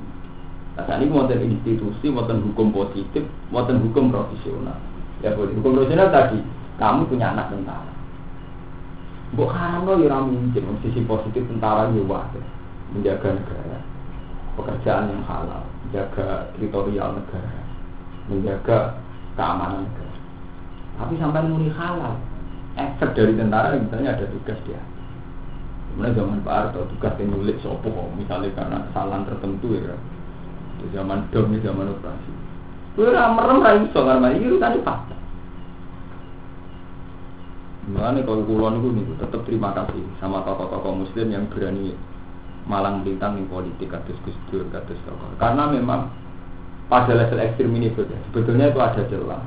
[SPEAKER 1] Nah, ini model institusi, model hukum positif, model hukum profesional. Ya, hukum profesional tadi, kamu punya anak tentara. Mbok haramno ya ora mungkin sisi positif tentara ya wae. Menjaga negara. Pekerjaan yang halal, menjaga teritorial negara, menjaga keamanan negara. Tapi sampai muni halal, efek dari tentara misalnya ada tugas dia. Kemudian zaman Pak Harto tugas yang nulis sopo, misalnya karena kesalahan tertentu ya. Di zaman dom, zaman operasi. Gue merem ra iso karena ini urusan fakta. Mengenai kalau kulon itu nih, tetap terima kasih sama tokoh-tokoh muslim yang berani malang bintang di politik kados Gus Dur, kados tokoh. Karena memang pada level ekstrim ini sebetulnya itu ada celah.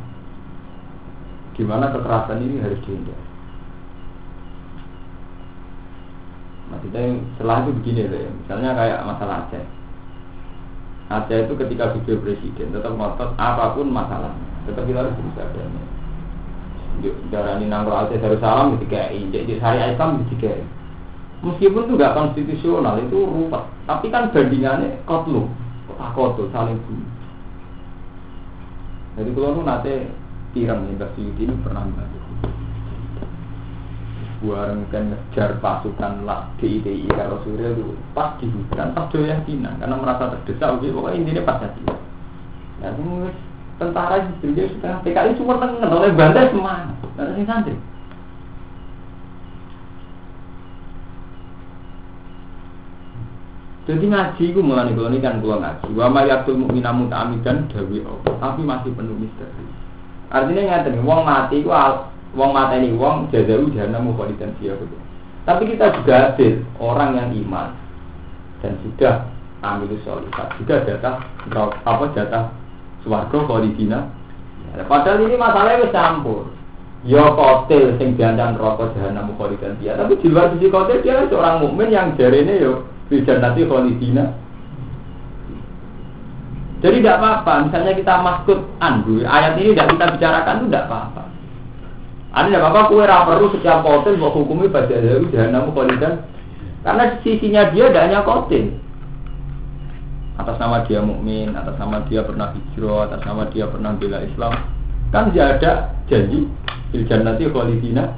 [SPEAKER 1] Gimana kekerasan ini harus dihindari. Maksudnya setelah itu begini deh, misalnya kayak masalah Aceh. Aceh itu ketika video presiden tetap ngotot apa pun masalah, tetap kita harus berusaha damai darah ini nangro Aceh Darussalam gitu kayak jadi syariah Islam gitu kayak meskipun itu nggak konstitusional itu rupa tapi kan bandingannya kotlu kota kotul saling bunuh jadi kalau nu nate tirang nih Mbak ini pernah bantu. Buareng kan ngejar pasukan lah DITI kalau Surya itu pas di hutan pas doyakinan karena merasa terdesak oke pokoknya intinya pas hati. Ya tentara jadi sudah PKI cuma tengen oleh bandar semua ada sing santri. Jadi ngaji itu mulai kalau ini kan gua ngaji. Wa ma yaktul mu'mina muta'amidan dawi Allah. Tapi masih penuh misteri artinya ngaten wong mati ku wong ini wong jazau jahannam khalidan fiha tapi kita juga hadir orang yang iman dan sudah ambil solihat juga jatah apa jatah Suwargo khalidina. Ya, padahal ini masalahnya campur. Ya kotil sing rokok jahanam khalidan dia. Tapi di luar sisi kotil dia seorang mukmin yang jarene yo ya, nanti khalidina. Jadi tidak apa-apa, misalnya kita maskut andu, ayat ini tidak kita bicarakan itu tidak apa-apa. Ada tidak apa-apa, kue perlu setiap kotil mau hukumi pada jahanam khalidan. Karena sisinya dia tidak hanya kotil atas nama dia mukmin, atas nama dia pernah hijrah, atas nama dia pernah bela Islam, kan dia ada janji iljan nanti khalidina.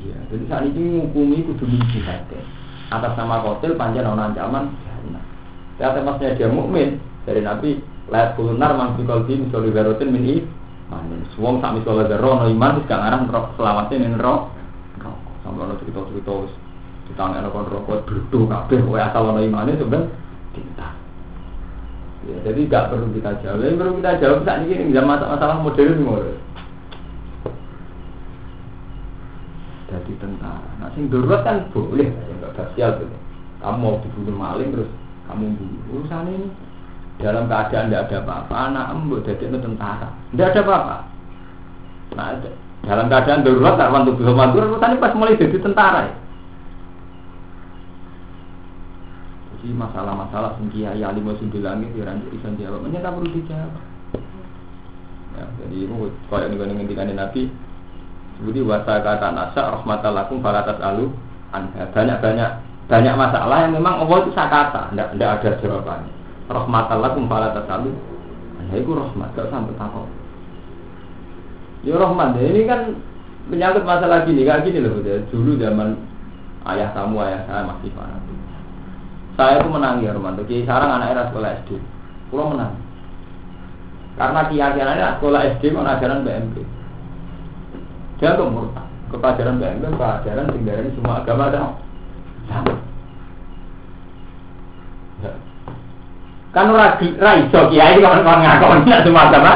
[SPEAKER 1] Iya, jadi saat ini menghukumi kudu jihad atas nama kotil panjang ancaman jannah. Ternyata maksudnya dia mukmin dari Nabi layak kulunar man fi qalbi misali garotin min iman. Wong sak misale garo no iman gak ngarang selawase ning neraka. Sampai ono cerita-cerita ditangani kon rokok berdua kabeh kowe asal ono imane sebenarnya cinta. Ya, jadi nggak perlu kita jawab. Yang perlu kita jawab saat ini nggak masalah modern modern. Jadi tentara. Nah, sing darurat kan boleh, ya nggak basial gitu. Kamu mau dibunuh maling terus kamu bunuh. Urusan ini dalam keadaan tidak ada apa-apa, anak embut jadi tentara, tidak ada apa-apa. Nah, dalam keadaan darurat, tak wantu bisa mantu, urusan pas mulai jadi tentara ya. Jadi masalah-masalah sing kiai alim sing langit ya ranjak iso jawab. Menyata perlu dijawab. Ya, jadi itu kaya nih ngendikan Nabi seperti wasa kata nasa rahmatalakum falatas alu banyak banyak banyak masalah yang memang Allah itu sakata, tidak ada jawabannya. Rahmatalakum falatas alu, ya itu rahmat, gak sampai takut. Ya rahmat, ya, ini kan menyangkut masalah gini, kayak gini loh, ya. dulu zaman ayah kamu, ayah saya masih fanatik. Saya itu menang ya Romanto. Kiai Sarang anak era sekolah SD. Pulau menang. Karena keyakinannya sekolah SD mau ajaran BMP. Dia tuh murtad ke pelajaran BMP, pelajaran tinggal ini semua agama sama. Ya. Kan ora raiso kiai kan kon ngakoni semua agama.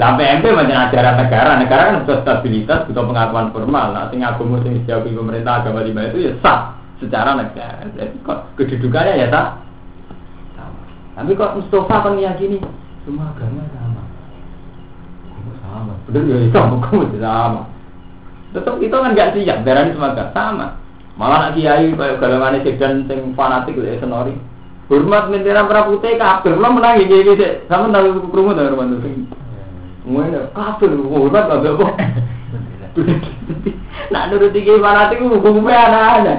[SPEAKER 1] Lah PMP macam ajaran negara, negara kan butuh stabilitas, butuh pengakuan formal. Nah, sing agama sing dijauhi pemerintah agama lima itu ya sah secara negara. Jadi kok kedudukannya ya sama. Tapi kok Mustafa kan meyakini semua agama sama. Sama. Benar ya itu hukum sama. Tetap itu kan gak siap, darah semua agama sama. Malah nak kiai kayak golongan dan sing fanatik lek senori. Hormat mentera putih kafir, lo menang iki iki sama tahu krungu ta rumah sing. Ngono kafir hormat gak kok. Nak nurut iki fanatik hukumnya anak-anak.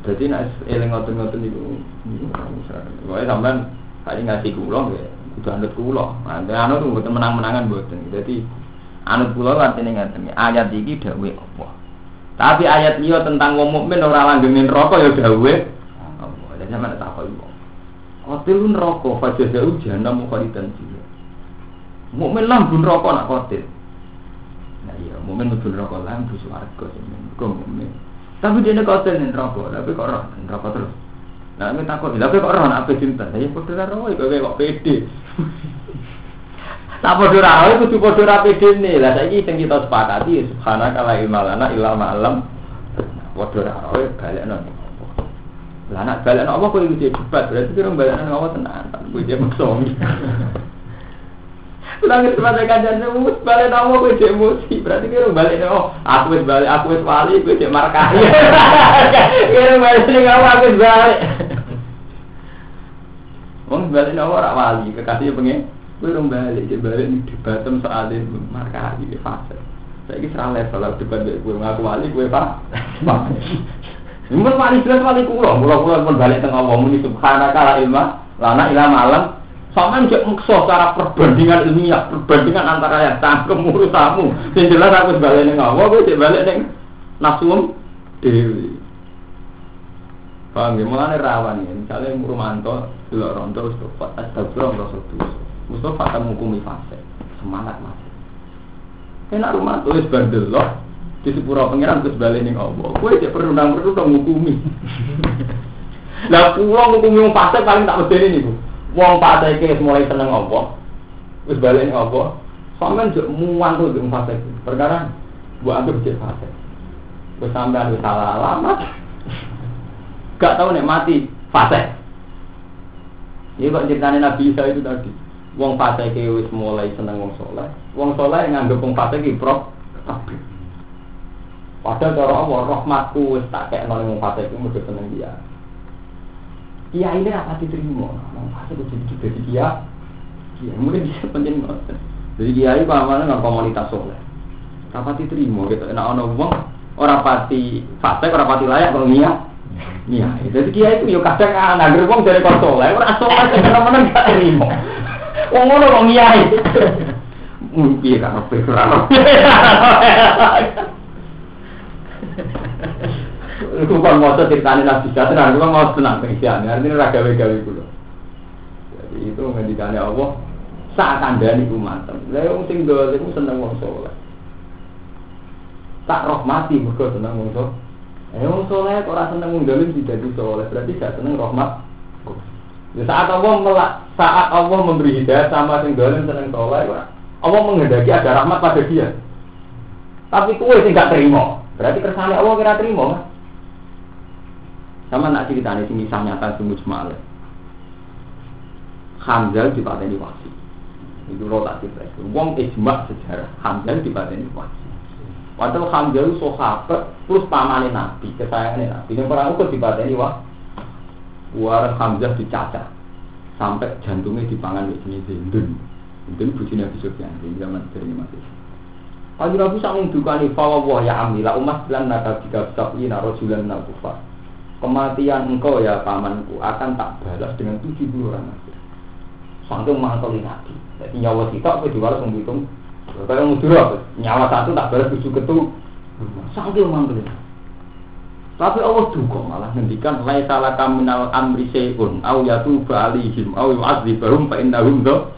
[SPEAKER 1] Jadi nak eling ngoten-ngoten itu, pokoknya sampean kali ngasih kulo ya, udah anut kulo. Nah, anut bukan menang-menangan buatan. Jadi Anut kula artine ngaten. Ayat iki dawuh Allah. Tapi ayat liya tentang wong mukmin ora langgengin neraka ya dawuh Allah. Jadi sampeyan tak kok iku. Kotil neraka fajazau jahannam khalidan fiha. Mukmin lambun neraka nak kotil. Nah iya, mukmin mlebu neraka lambu swarga semen. Kok mukmin. Tapi dia kotil ning neraka, tapi kok ora neraka terus. Nah, ini takut, tapi kok roh apa cinta? Ya ra roh, kok kok pede. Tak podo ra roh kudu podo ra pede ne. Lah saiki sing kita sepakati subhanaka la ilma lana illa ma 'allam. Podo ra roh balekno. Lah nak balekno apa kok iki debat, berarti kira balekno apa tenan. Kuwi dia maksa. Nangis sebagai kajian mus balik nama gue cek emosi berarti kira balik oh aku wis balik aku wis wali gue cek markah kira balik kamu aku wis balik Wong balik nama orang wali kekasih pengen gue balik cek balik nih debatem soal itu markah ini fase saya ini serang level lah debat gue ngaku wali gue pak Mun wali jelas wali kulo, kulo kulo pun balik tengah wong ini subhanaka la ilma lana ila malam sama cek mekso cara perbandingan ilmiah, perbandingan antara yang tangkem urusamu. Yang jelas aku balik neng awal, gue cek balik neng nafsu dewi. Paham ya? Mulanya rawan ya. Misalnya Murumanto, dulu ronto, astagfirullah, Rasul Tuh. Mustafa tak menghukumi fase. Semangat masih. Enak rumah tulis bandel loh. Di sepura pengiran terus balik neng awal. Gue cek perundang perundang menghukumi. Lah pulang menghukumi fase paling tak berdiri nih bu. Wong iki mulai seneng apa? Wis balik ning apa? Sampeyan juk muang tuh di fase. Perkara buat anggap cek fase. Wis sampean wis salah alamat. Gak tahu nek mati fase. Ini kok ceritanya Nabi Isa itu tadi. Wong fase iki wis mulai seneng wong soleh. Wong soleh nganggep wong fase iki pro. Padahal cara Allah rahmatku wis tak kekno wong fase iki mesti seneng dia. Kiai ini apa diterima? Pasti gue jadi jadi dia. Kiai mungkin bisa penting banget. Jadi kiai pamannya nggak komunitas soleh. Apa diterima gitu? Enak ono uang orang pati fase orang pati layak kalau niat. Iya, jadi kiai itu yuk kadang anak gerbong dari kau soleh, orang soleh sih karena mana nggak terima. Wong ngono kok ngiyai. Mumpi ra ape ra. Iku kan motor ceritane nabi jatuh nang kuwi mau tenang pengisian. Artine ora gawe-gawe kulo. Jadi itu ngendikane Allah sak kandhane iku matem. Lah wong sing ndol iku seneng wong saleh. Tak rahmati mergo seneng wong saleh. Eh wong saleh ora seneng ndol dadi saleh. Berarti gak seneng rahmat. Ya, saat Allah melak, saat Allah memberi hidayah sama sing dolim seneng soleh, Allah menghendaki ada rahmat pada dia. Tapi kue sih gak terima, berarti kersane Allah kira terima kan? Sama nak ini sini nyata semua cuma Hamzah dipateni wasi. Itu lo tak cerita. Wong ijma sejarah Hamzah dipateni wasi. Padahal Hamzah itu sahabat terus pamane Nabi, kesayangannya Nabi. Yang perang itu dipateni wasi. War Hamzah dicacat sampai jantungnya dipangan di sini Zindun. Zindun bujuk Nabi Sufyan di zaman dari Nabi. Kalau Nabi sangat dukani fawwah ya amila umat bilang nakal jika sabi narojulan nakufar kematian engkau ya pamanku akan tak balas dengan tujuh puluh orang kafir. Sangking mantoli nabi. Jadi nyawa kita apa diwaras menghitung. Kalau mudur nyawa satu tak balas tujuh ketu. Sangking mantoli. Tapi Allah juga malah ngendikan lai salah kaminal amri seun au yatu alihim au yu'adzibahum fa innahum do.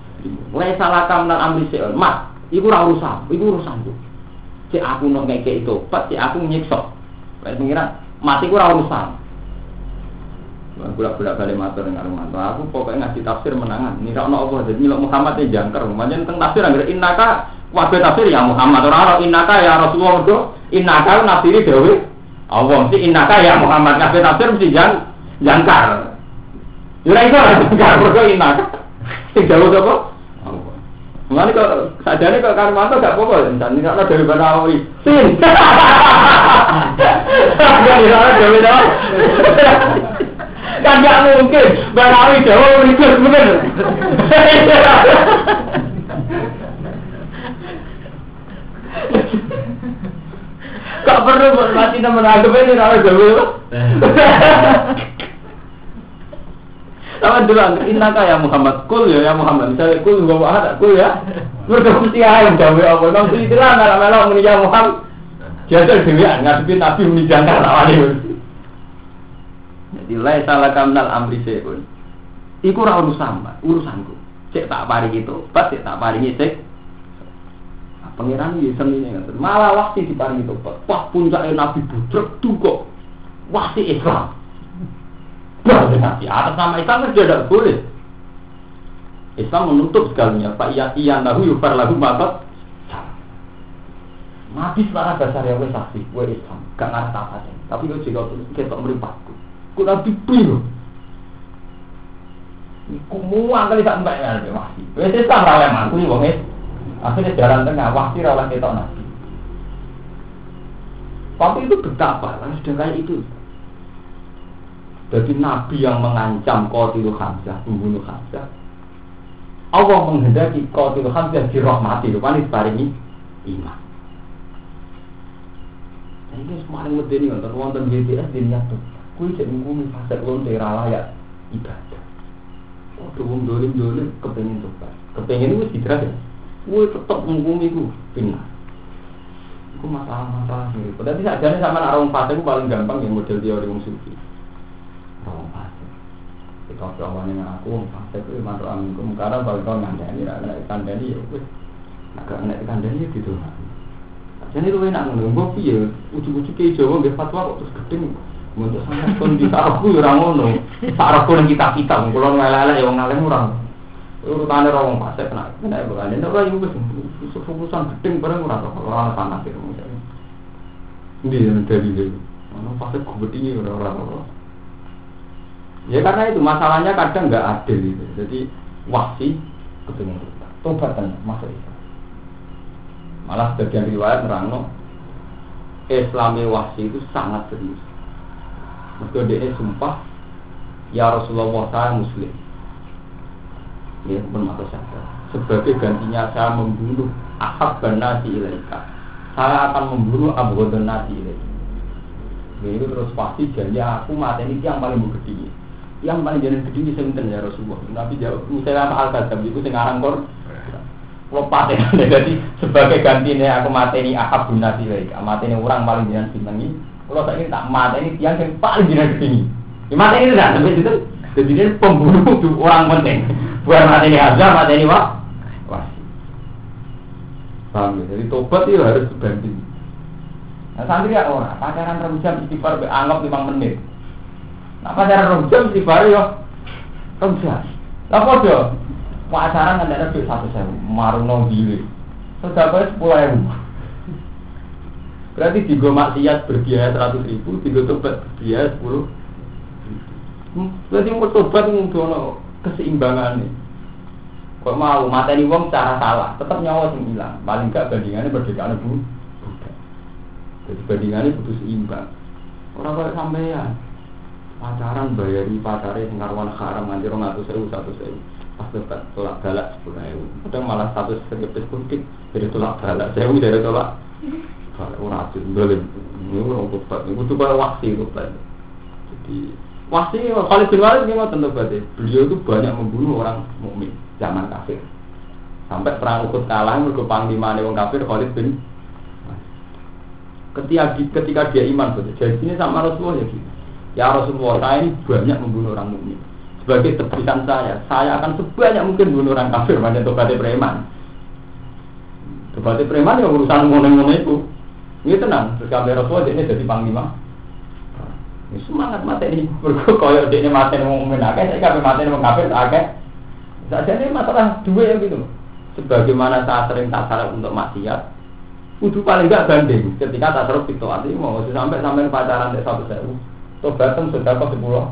[SPEAKER 1] Lai salah kaminal amri seun. Mat, iku ora urusan, urusanku. Cek aku nang ngeke itu, pat cek aku nyiksa. Kayak pengiran mati ku ora urusan. Budak-budak kali matur dengan rumah Aku pokoknya ngasih tafsir menangan. Ini kalau Allah jadi nilai Muhammad ini jangkar. Macam tentang tafsir agar innaka wabe tafsir ya Muhammad. Orang orang innaka ya Rasulullah itu innaka nafsiri dewi. Oh, Allah mesti inaka ya Muhammad kafir tafsir mesti yang jangkar. Jurai itu harus jangkar berdoa inaka. Tidak lo coba. Mengani kok sadari kok kan mantap gak apa-apa dan tidak ada dari mana awi. Sin. Jangan dirawat dari mana. Kan gak mungkin berawi jauh berikut mungkin. Gak perlu mati nama menanggap ini kalau Jawa Sama dulu innaka ya Muhammad kul ya ya Muhammad. Misalnya kul gua ada kul ya. Mesti ayam gawe apa? Nang itu lah nggak melok muni ya Muhammad. Jajal dhewean ngadepi Nabi muni jangkar awale. Jadi lai salah kamnal amri seun. Iku ora urusan, urusanku. Cek tak paringi tobat, cek tak paringi cek Pangeran iki senine ngoten. Malah waktu diparingi tobat. Wah puncake Nabi budrek duka. Waktu Islam. Boleh nanti atas nama Islam kan tidak boleh. Islam menutup segalanya. Pak iya iya nahu yufar lagu mata. Mati secara dasar ya wes saksi, wes Islam, gak ngerti apa sih. Tapi kau juga kita meripatku. Kau nabi piru. Iku muang kali tak mbak ya wahsi. Wes Islam raweh mantu nih wong Akhirnya jalan tengah wahsi raweh kita nabi. Tapi itu betapa, karena sudah kayak itu. Jadi Nabi yang mengancam Qatil Hamzah, membunuh Hamzah. Allah menghendaki Qatil Hamzah dirahmati, rupanya diparingi iman. Nah, ini paling medeni wonten wonten BTS di niat tuh. Kuwi cek ngumi fase wong daerah layak ibadah. Oh, wong dolim dolim kepengen tuh, kepengen itu ya. Kuwi tetep ngumi ku benar. Iku masalah-masalah sih. Berarti sajane sama orang fase paling gampang yang model teori wong sufi. Rawang fase. Kita kawan dengan aku, fase itu mantu aminkum. Karena kalau kau ngandani, nak kandani ya wes. Agak nak kandani ya gitu. Jadi lu enak ngono, gue piye? Ujuk-ujuk ke Jawa nggih fatwa kok terus gedeng. Untuk sangat kondisi aku ya ora ngono. Sak rego kita kita, kula ngelelek ya wong alim ora wong fase kena kena. Nek ora yo wis fokusan gedeng bareng ora ora panas itu. Ndi dari itu. Ono fase gede ora ora. Ya karena itu masalahnya kadang nggak adil itu. Jadi wahsi ketemu tobat kan masuk Islam. Malah sebagian riwayat merangno Islami wahsi itu sangat serius. Mereka dia sumpah Ya Rasulullah saya muslim Ya pun mata Sebagai gantinya saya membunuh Ahab dan nasi ilaika Saya akan membunuh Abu dan nasi ilaika Ya itu terus pasti janji aku mati ini yang paling bergede yang paling jadi gede di sini ya Rasulullah. Tapi jauh misalnya apa al itu sing aran kor. Lepas ya, jadi sebagai gantinya aku mati ini ahab bunasi lagi. Mati ini orang paling jangan sintengi. Kalau saya ini tak mati ini tiang yang paling jangan gede. Ya mati ini tidak sampai itu. Jadi ini pembunuh orang penting. Bukan aja, mati ini wah. Wah. Paham ya? Jadi tobat itu harus dibanding. Nah, santri ya orang pacaran rem istighfar anggap 5 menit. Nah pacaran rong jam baru yo rong jam. Lah podo pacaran kan ada duit satu marung diri. Sudah kau sepuluh ribu. Berarti tiga maksiat berbiaya seratus ribu, tiga tobat berbiaya sepuluh. Berarti mau tobat keseimbangan nih. Kok mau materi wong cara salah, tetap nyawa sing hilang. Paling gak bandingannya berdekatan bu. Jadi bandingannya butuh seimbang. Orang kayak sampean pacaran bayari pacarnya sing karuan haram rong atus sewu satu sewu pas debat tolak galak sepuluh ewu. Kadang malah satu seribu kuntik dari tolak galak sewu dari tolak. Galak. Ora atus boleh ini orang tobat ini tobat waksi tobat jadi waksi Khalid bin Walid ini tentu berarti beliau itu banyak membunuh orang mukmin zaman kafir sampai perang Uhud kalah mereka panglima orang kafir Khalid bin ketika ketika dia iman betul jadi ini sama Rasulullah ya gitu Ya Rasulullah, saya ini banyak membunuh orang mukmin. Sebagai tebusan saya, saya akan sebanyak mungkin membunuh orang kafir, banyak tobatnya preman. Tobatnya preman ya urusan ngono-ngono itu. Ini tenang, terus Rasulullah ini jadi panglima. Semangat mati ini, berkoyok dia ini mati ini mukmin akeh, saya kami mati ini kafir akeh. Saja ini masalah dua ya gitu. Sebagaimana saya sering tak untuk maksiat, kudu paling gak banding ketika tak terus itu arti mau sampai sampai pacaran dek satu sewu Tobatem sudah kok sepuluh.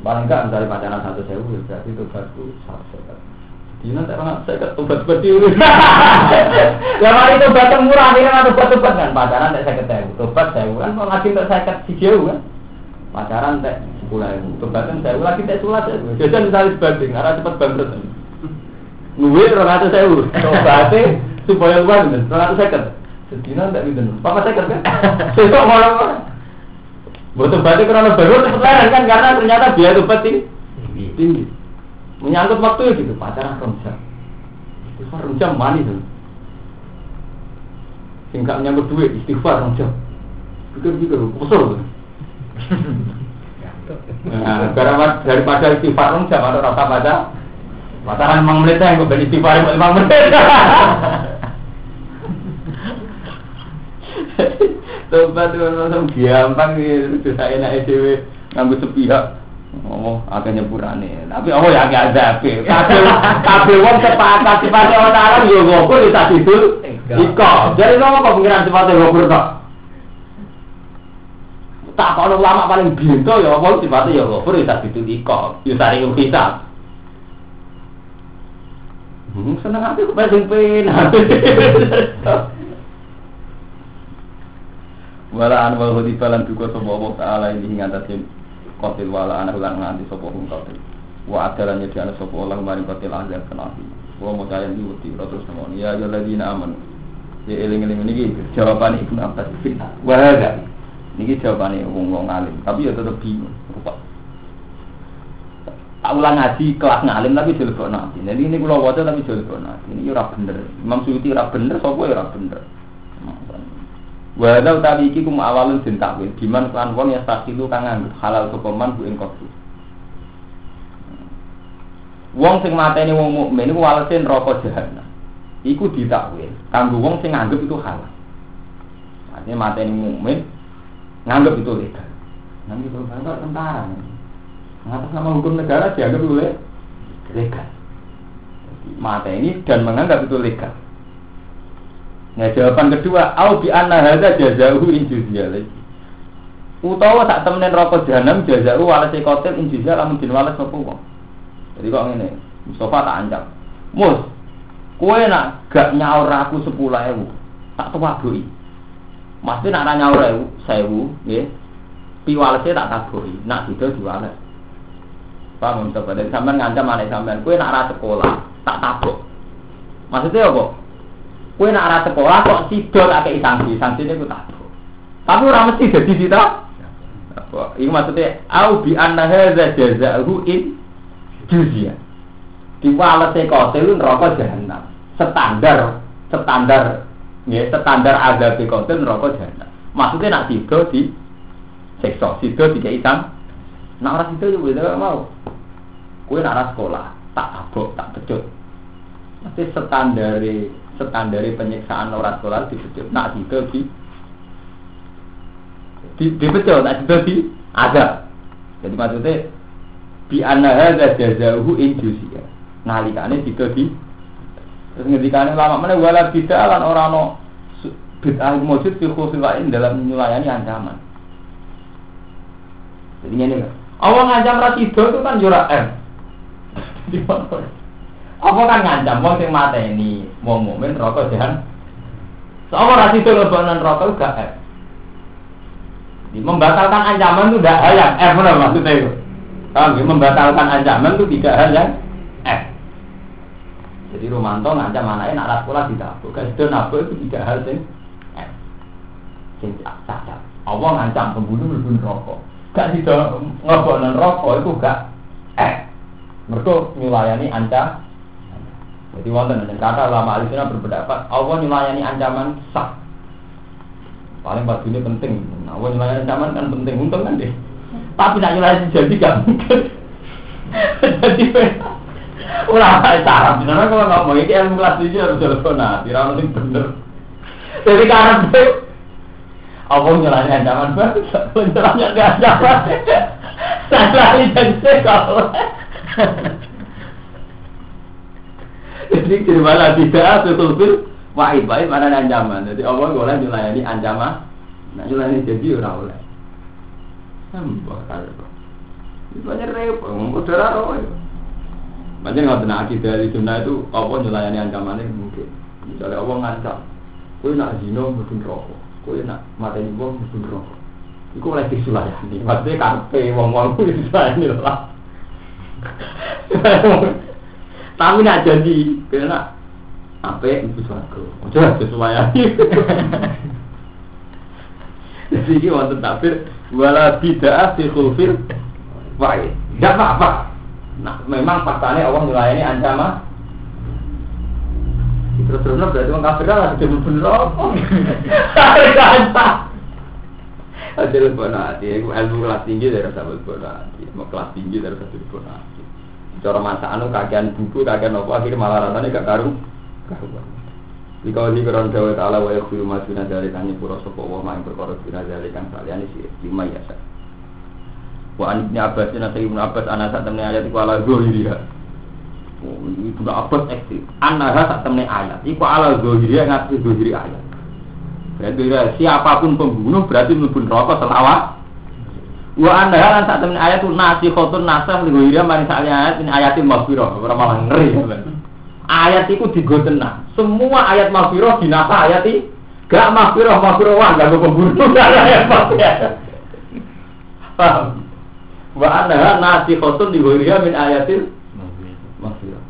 [SPEAKER 1] Paling enggak misalnya pacaran satu sewu, berarti tobatku satu sewu. Dina tak saya ke tobat seperti ini. Ya mari tobat murah ini kan tobat tobat kan pacaran tak saya ketemu. Tobat saya kan mau ngaji tak saya ket si jauh kan. Pacaran tak sepuluh ribu. Tobatan saya lagi tak sulat ya. Jadi misalnya sebanding, arah cepat bangkrut. Nuwe orang atas sewu. Tobatnya supaya uang, orang atas saya Sedina tak gitu. Papa saya kan. Saya kok malah Buat tobatnya karena baru cepet leren kan karena ternyata biaya tobat ini tinggi. Menyangkut waktu ya gitu, pacaran rong. Istighfar rong jam mani tuh. Singkat menyangkut duit, istighfar rong jam. Pikir-pikir, kusur tuh. Nah, karena daripada istighfar rong jam atau rasa baca, pacaran emang menit yang gue istighfar emang menit. Tobat itu langsung gampang gitu, saya enak EDW ngambil sepihak Oh, agak nyepurane. Tapi oh ya agak azabe. Kabeh kabeh wong sepakat sifate Allah Taala yo ngopur ya tak didul. Iko. Jadi nopo pengiran sifate ngopur kok? Tak kalau lama paling bintu ya apa sifatnya ya ngopur ya didul iko. Ya sari kita. Hmm, seneng hati kok pengen. Penak. Wala an wa hudi falan duka sapa Allah taala ini ngatasi kotil wala anak ulang nganti sopo hum kotil wa adalah nyediana sopo Allah maring kotil azab kenafi wa mau caya di wuti terus namun ya ya ladina aman ya eling eling ini jawaban ibnu abbas wa hada ini jawabannya wong wong alim. Tapi ya tetap bingung rupa. Tak ulang ngaji kelas ngalim tapi jelebok nanti jadi ini kalau wajar tapi nanti ini ora bener. Imam Suyuti ora bener sopo ora bener? Wa hadza utawi iki kum awalun den takwil. Diman kan wong ya sakilu kang anggap halal sapa man bu ing kopi. Wong sing mateni wong mukmin iku walese neraka jahanam. Iku ditakwil. Kanggo wong sing nganggep itu halal. Artinya mateni mukmin nganggep itu legal. Nanti kalau bangga tentara Ngatas nama hukum negara dianggap itu legal. Mata ini dan menganggap itu legal. Nah jawaban kedua, au bi anna hadza jazahu in lagi. Utawa tak temenin rokok jahanam jazahu walase kotil in juzya lamun din wales sapa wong. Jadi kok ngene, Mustafa tak ancam. Mus, kowe nak gak nyaur aku 10.000, tak tawadoki. Mesti nak nanya ewu, sewu, nggih. Piwalese saya tak tabuhi, nak tidur diwales. Pak Mumtaz pada sampean ngancam anak sampean, kue nak arah sekolah tak tabuh. Maksudnya apa? Kowe nak arah sekolah kok tidur akeh kei sanksi, sanksinya kue tabuh. Tapi orang mesti dadi kita. Apa? Iku maksudnya, au bi anahe zajaza in juzia. Piwale saya kau selun rokok jahanam. Standar, standar ya standar azab kotel neraka jahanam. Maksudnya nak sido di sekso, sido di isang. Nak arah sido juga mau. Kue nak sekolah, tak abok, tak pecut. Mesti standare standari penyiksaan orang sekolah dipecut nak itu di di dipecut nak itu di ada jadi maksudnya bi anna hadza jazahu injusia nalikane itu di terus ngendikane lama mana wala bid'ah lan ora ono bid'ah mujud fi khufiwain dalam melayani ancaman jadi ini Allah ngancam rasido itu kan jura M mana apa kan ngancam wong sing mateni wong mukmin rokok jahan. Sopo ra sido lebonan rokok gak. Di membatalkan ancaman itu tidak hal yang F maksudnya itu. Membatalkan ancaman itu tidak hal yang F. Jadi Romanto ngancam anaknya nak sekolah tidak apa. Kasih nabo itu tidak hal yang F. Sing sadar. Allah ngancam pembunuh lebih rokok. Gak tidak ngebonan rokok itu gak F. Mereka melayani ancam jadi wonten dan kata lama alisina berpendapat Allah melayani ancaman sah. Paling pas ini penting. Allah melayani ancaman kan penting untung kan deh. Tapi nak melayani jadi gak mungkin. jadi cara benar kalau nggak mau ini ilmu kelas tujuh harus telepon nah tidak mesti bener. Jadi karena itu Allah melayani ancaman baru, melayani ancaman. Saya lagi kalau Jadi malah tidak betul wahid wahid mana ancaman. Jadi Allah boleh melayani ancaman. Nah melayani jadi orang oleh. Sambah kalau itu banyak repot. Mau darah roh. Banyak nggak benar akidah dari sunnah itu Allah melayani ancaman ini mungkin. Misalnya Allah ngancam, kau nak zino mungkin rokok, kau nak mata ibu mungkin rokok. Iku oleh disulayani. Maksudnya karpe wong-wong itu disulayani lah. Tapi nak jadi, kena apa ibu suaraku. Ojo sesuai Jadi ini wonten tafsir wala bid'ah fi khulfil wa'id. Tidak apa-apa. Nah, memang faktanya Allah nyulayani ancaman terus terus berarti orang kafir lah sudah bener apa? Ada lebih hati, ilmu kelas tinggi dari rasa lebih hati, mau kelas tinggi dari rasa lebih hati. Cara masa anu kagian buku, kagian apa akhirnya malah rasanya gak karu, karuan. Jika di keron Jawa Taala wa yaghfiru ma duna dzalika an pura sapa wa ma perkara duna dzalika saliyane si lima ya. Wa an ibn Abbas dan Ibnu Abbas ana sak temne ayat iku ala zahiriha. Oh, Ibnu Abbas ekstrim. Ana sak temne ayat iku ala zahiriha ngati zahiri ayat. Berarti siapa pun pembunuh berarti mlebu neraka selawat. Wa anda lan sak temen ayat nasi khotun nasah lho ya mari sak ayat ini ayatil maghfirah ora malah ngeri. Ayat itu digo tenang. Semua ayat maghfirah dinasa ayat iki gak maghfirah maghfirah wah gak pembunuh ayat maghfirah. Paham? Wa anda nasi khotun di min ayatil maghfirah.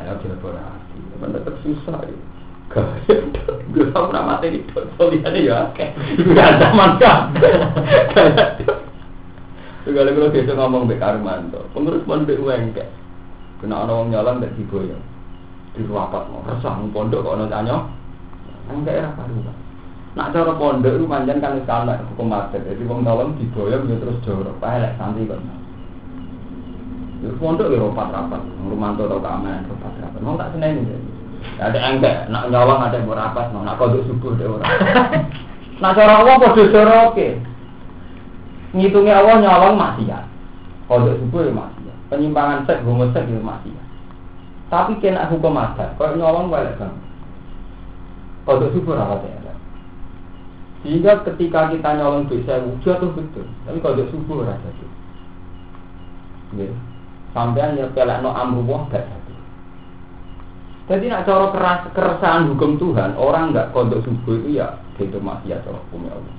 [SPEAKER 1] Ayo kita berarti, benar susah ya. Gue tau pernah mati di Soliannya ya oke. Gak zaman kan Segala kalau biasa ngomong Bek Armanto Pengurus Bek Wengke Kena orang nyolong Bek Diboyo Di ruapat mau resah pondok orang tanya Enggak ya apa Nak cara pondok itu manjan kan sekarang hukum mati Jadi orang nyolong diboyo dia terus jorok Pahelek santai kan Di pondok ya rapat-rapat Rumanto tau keamanan rapat-rapat Mau tak seneng ini ada enggak, nak nyolong ada yang rapat, nak kodok subuh ada orang. Nak cara Allah kode cara oke. Ngitungnya Allah nyolong ya. Kodok subuh ya ya. Penyimpangan seks, homoseks ya ya. Tapi kena hukum ada, kalau nyolong balik kan. Kodok subuh rapat ya. Sehingga ketika kita nyolong bisa tuh betul, tapi kodok subuh rasa itu. Sampai nyepelek no amruwah gak jadi nak cara keras, keresahan hukum Tuhan, orang nggak kodok subuh itu ya itu ya cara hukum Allah.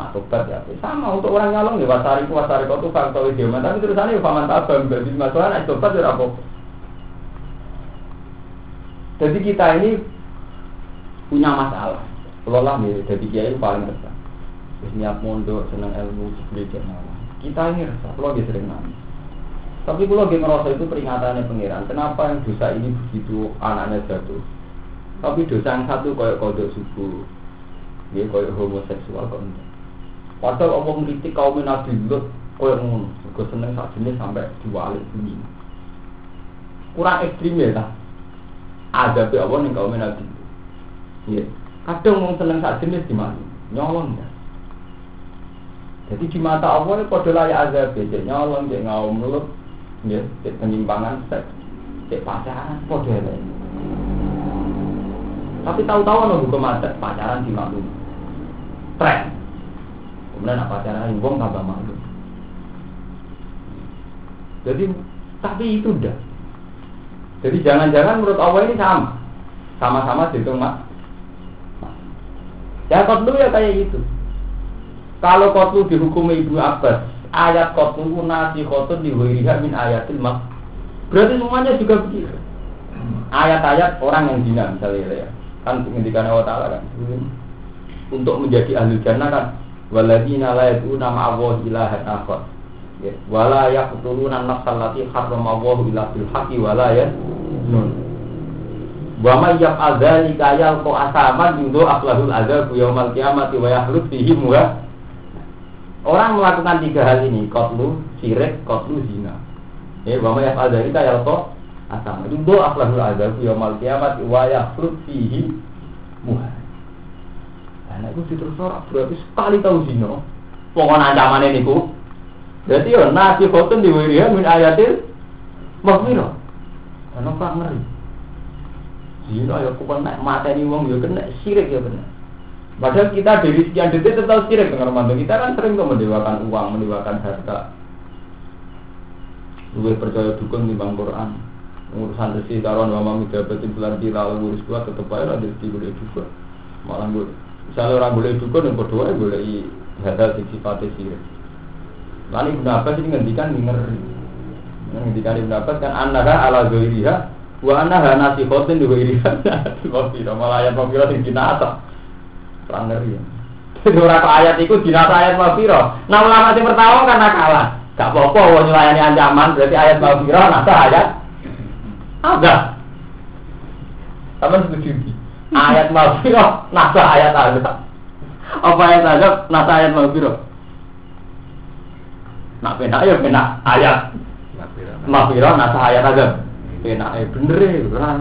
[SPEAKER 1] Nah tobat ya, sama untuk orang nyalong ya wasari ku wasari kau tuh faktor itu tapi terusannya ya faman tabang berarti masalah nak tobat ya apa. Jadi kita ini punya masalah. Kalau lah mirip, jadi kiai paling besar. Terus niat mondok, senang ilmu, belajar Kita ini resah, kalau sering nangis. Tapi kalau dia merasa itu peringatannya pengiran. Kenapa yang dosa ini begitu anaknya jatuh? Tapi dosa yang satu kayak kodok subuh, dia kayak homoseksual kok enggak. Padahal Allah mengkritik kaum Nabi Lut kayak ngono. Gue seneng saat jenis sampai diwalik bumi. Kurang ekstrim ya tak? Ada pe Allah nih kaum Nabi Lut. Iya. Kadang mau seneng saat jenis di mana? Nyolong ya. Jadi di mata Allah ini pada layak azab, dia nyolong, dia ngaum Lut, ya. Penyimpangan seks cek pacaran kode tapi tahu-tahu hukum adat pacaran di malu tren kemudian apa pacaran wong tambah malu jadi tapi itu udah jadi jangan-jangan menurut Allah ini sama. Sama-sama dihitung mas ya kotlu ya kayak gitu kalau kotlu dihukumi ibu Abbas ayat kotun nasi kotun di wiriha min ayatil mak. Berarti semuanya juga begitu. Ayat-ayat orang yang dina misalnya ya. Kan ngendikan Allah Ta'ala kan. Untuk menjadi ahli jannah kan waladina la yad'una ma'allahi ilahan akhar. Ya, wala yaqtuluna an-nafsal lati harrama Allah illa bil haqqi wala yaznun. Wa may yaf'al dzalika yalqa asaman yudu aflahul adzab yaumal qiyamati wa yahlud fihi wa Orang melakukan tiga hal ini, kotlu, sirik, kotlu, zina. Ya, bahwa ya pada kita ya kok asam. Itu doa akhlakul azab yaumul kiamat wa yafrut fihi muha. Nah, itu terus orang berarti sekali tahu zina. Pokoknya ancaman ini ku. Berarti ya nasi khotun di wiriya min ayatil maghfirah. Karena pak ngeri. Zina ya naik mata ini wong ya kena sirik ya benar. Padahal kita dari sekian detik tetap sirik dengan Ramadan. Kita kan sering kok mendewakan uang, mendewakan harta. Gue percaya dukun di bang Quran. Urusan resi karuan mama dapetin bulan lalu ngurus dua tetap aja ada di boleh juga. Malah gue, misalnya orang boleh dukun yang berdoa boleh hadal sisi sifatnya sirik. Lalu Ibn Abbas ini ngendikan ngeri. Ngendikan Ibn Abbas kan anaha ala zoiriha wa anaha nasi khotin di zoiriha. Malah ayat pemilah yang atas. Kurang ngeri ya. Jadi orang ayat itu dinasa ayat wafiro. Nah ulama yang pertama karena kalah. Gak apa-apa wong nyulayani ancaman berarti ayat maghfirah nasa ayat ada. Sama setuju Ayat maghfirah nasa ayat ada. Apa ayat ada nasa ayat maghfirah? Nak penak ya penak ayat. Maghfirah nasa ayat ada. Penak eh bener ya ora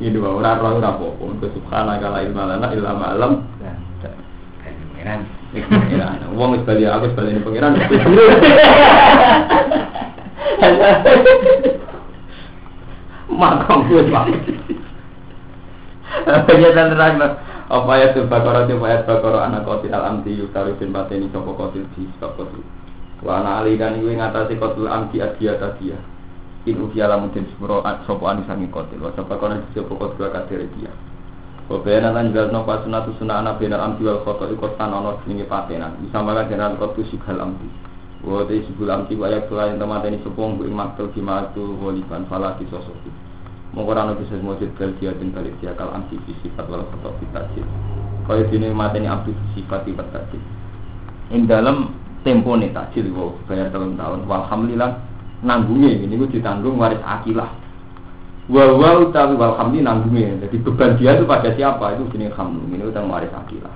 [SPEAKER 1] Ini wae ora ora ora apa-apa. Subhanaka la ilma lana illa ma 'allam.
[SPEAKER 2] Pengiran.
[SPEAKER 1] Pengiran. Wong wis bali aku wis bali ning pengiran. Makam gue pak. Penyetan terang apa ya tuh bakoro tuh ayat bakoro anak kotil alam di yukari bin pateni sopo kotil di sopo kotil. Wa ana ali kan iku ngatasi kotil amti adia tadia. In ukia lamun den sepuro sopo anisangi kotil. Wa sopo kono di sopo kotil kadere dia. Wabena lan juga no pas sunatu sunah anak benar amti wal koto ikut tan ono jenenge patenan. Bisa makan jenengan kotu sigal amti. Wa te sibul amti wa yak selain temateni sepung bu maktul kimatu waliban falati sosok. Mongko ora ono bisa mujud kal dia den balik dia kal amti fi sifat wal koto fi tajid. Kaya dene mateni fi sifat tajid. Ing dalam tempo nih tajid wa bayar telung tahun. Walhamdulillah nanggungnya ini gue ditanggung waris akilah. Wa wa utawi wal hamli nanggungnya. Jadi beban dia itu pada siapa? Itu jenis hamlu ini utang waris akilah.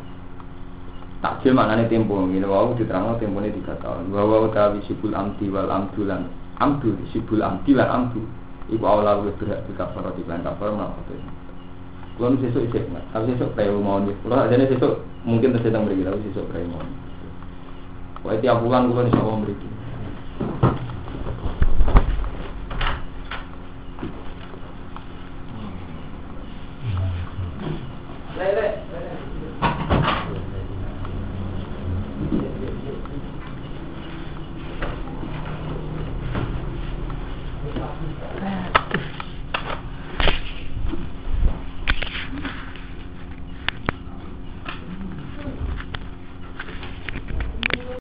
[SPEAKER 1] Takjil maknanya tempo. Ini wow diterang tempo ini tiga tahun. Wa wa utawi sibul amti wal amdulan. Amdu sibul amti lan amdu. Iku awal lu berhak di kafar di bulan kafar itu kalau sesuk isek tapi sesuk kayak mau nih. Kalau aja sesuk mungkin terus sedang beri tapi sesuk kayak mau Pokoknya tiap bulan gue insya Allah mereka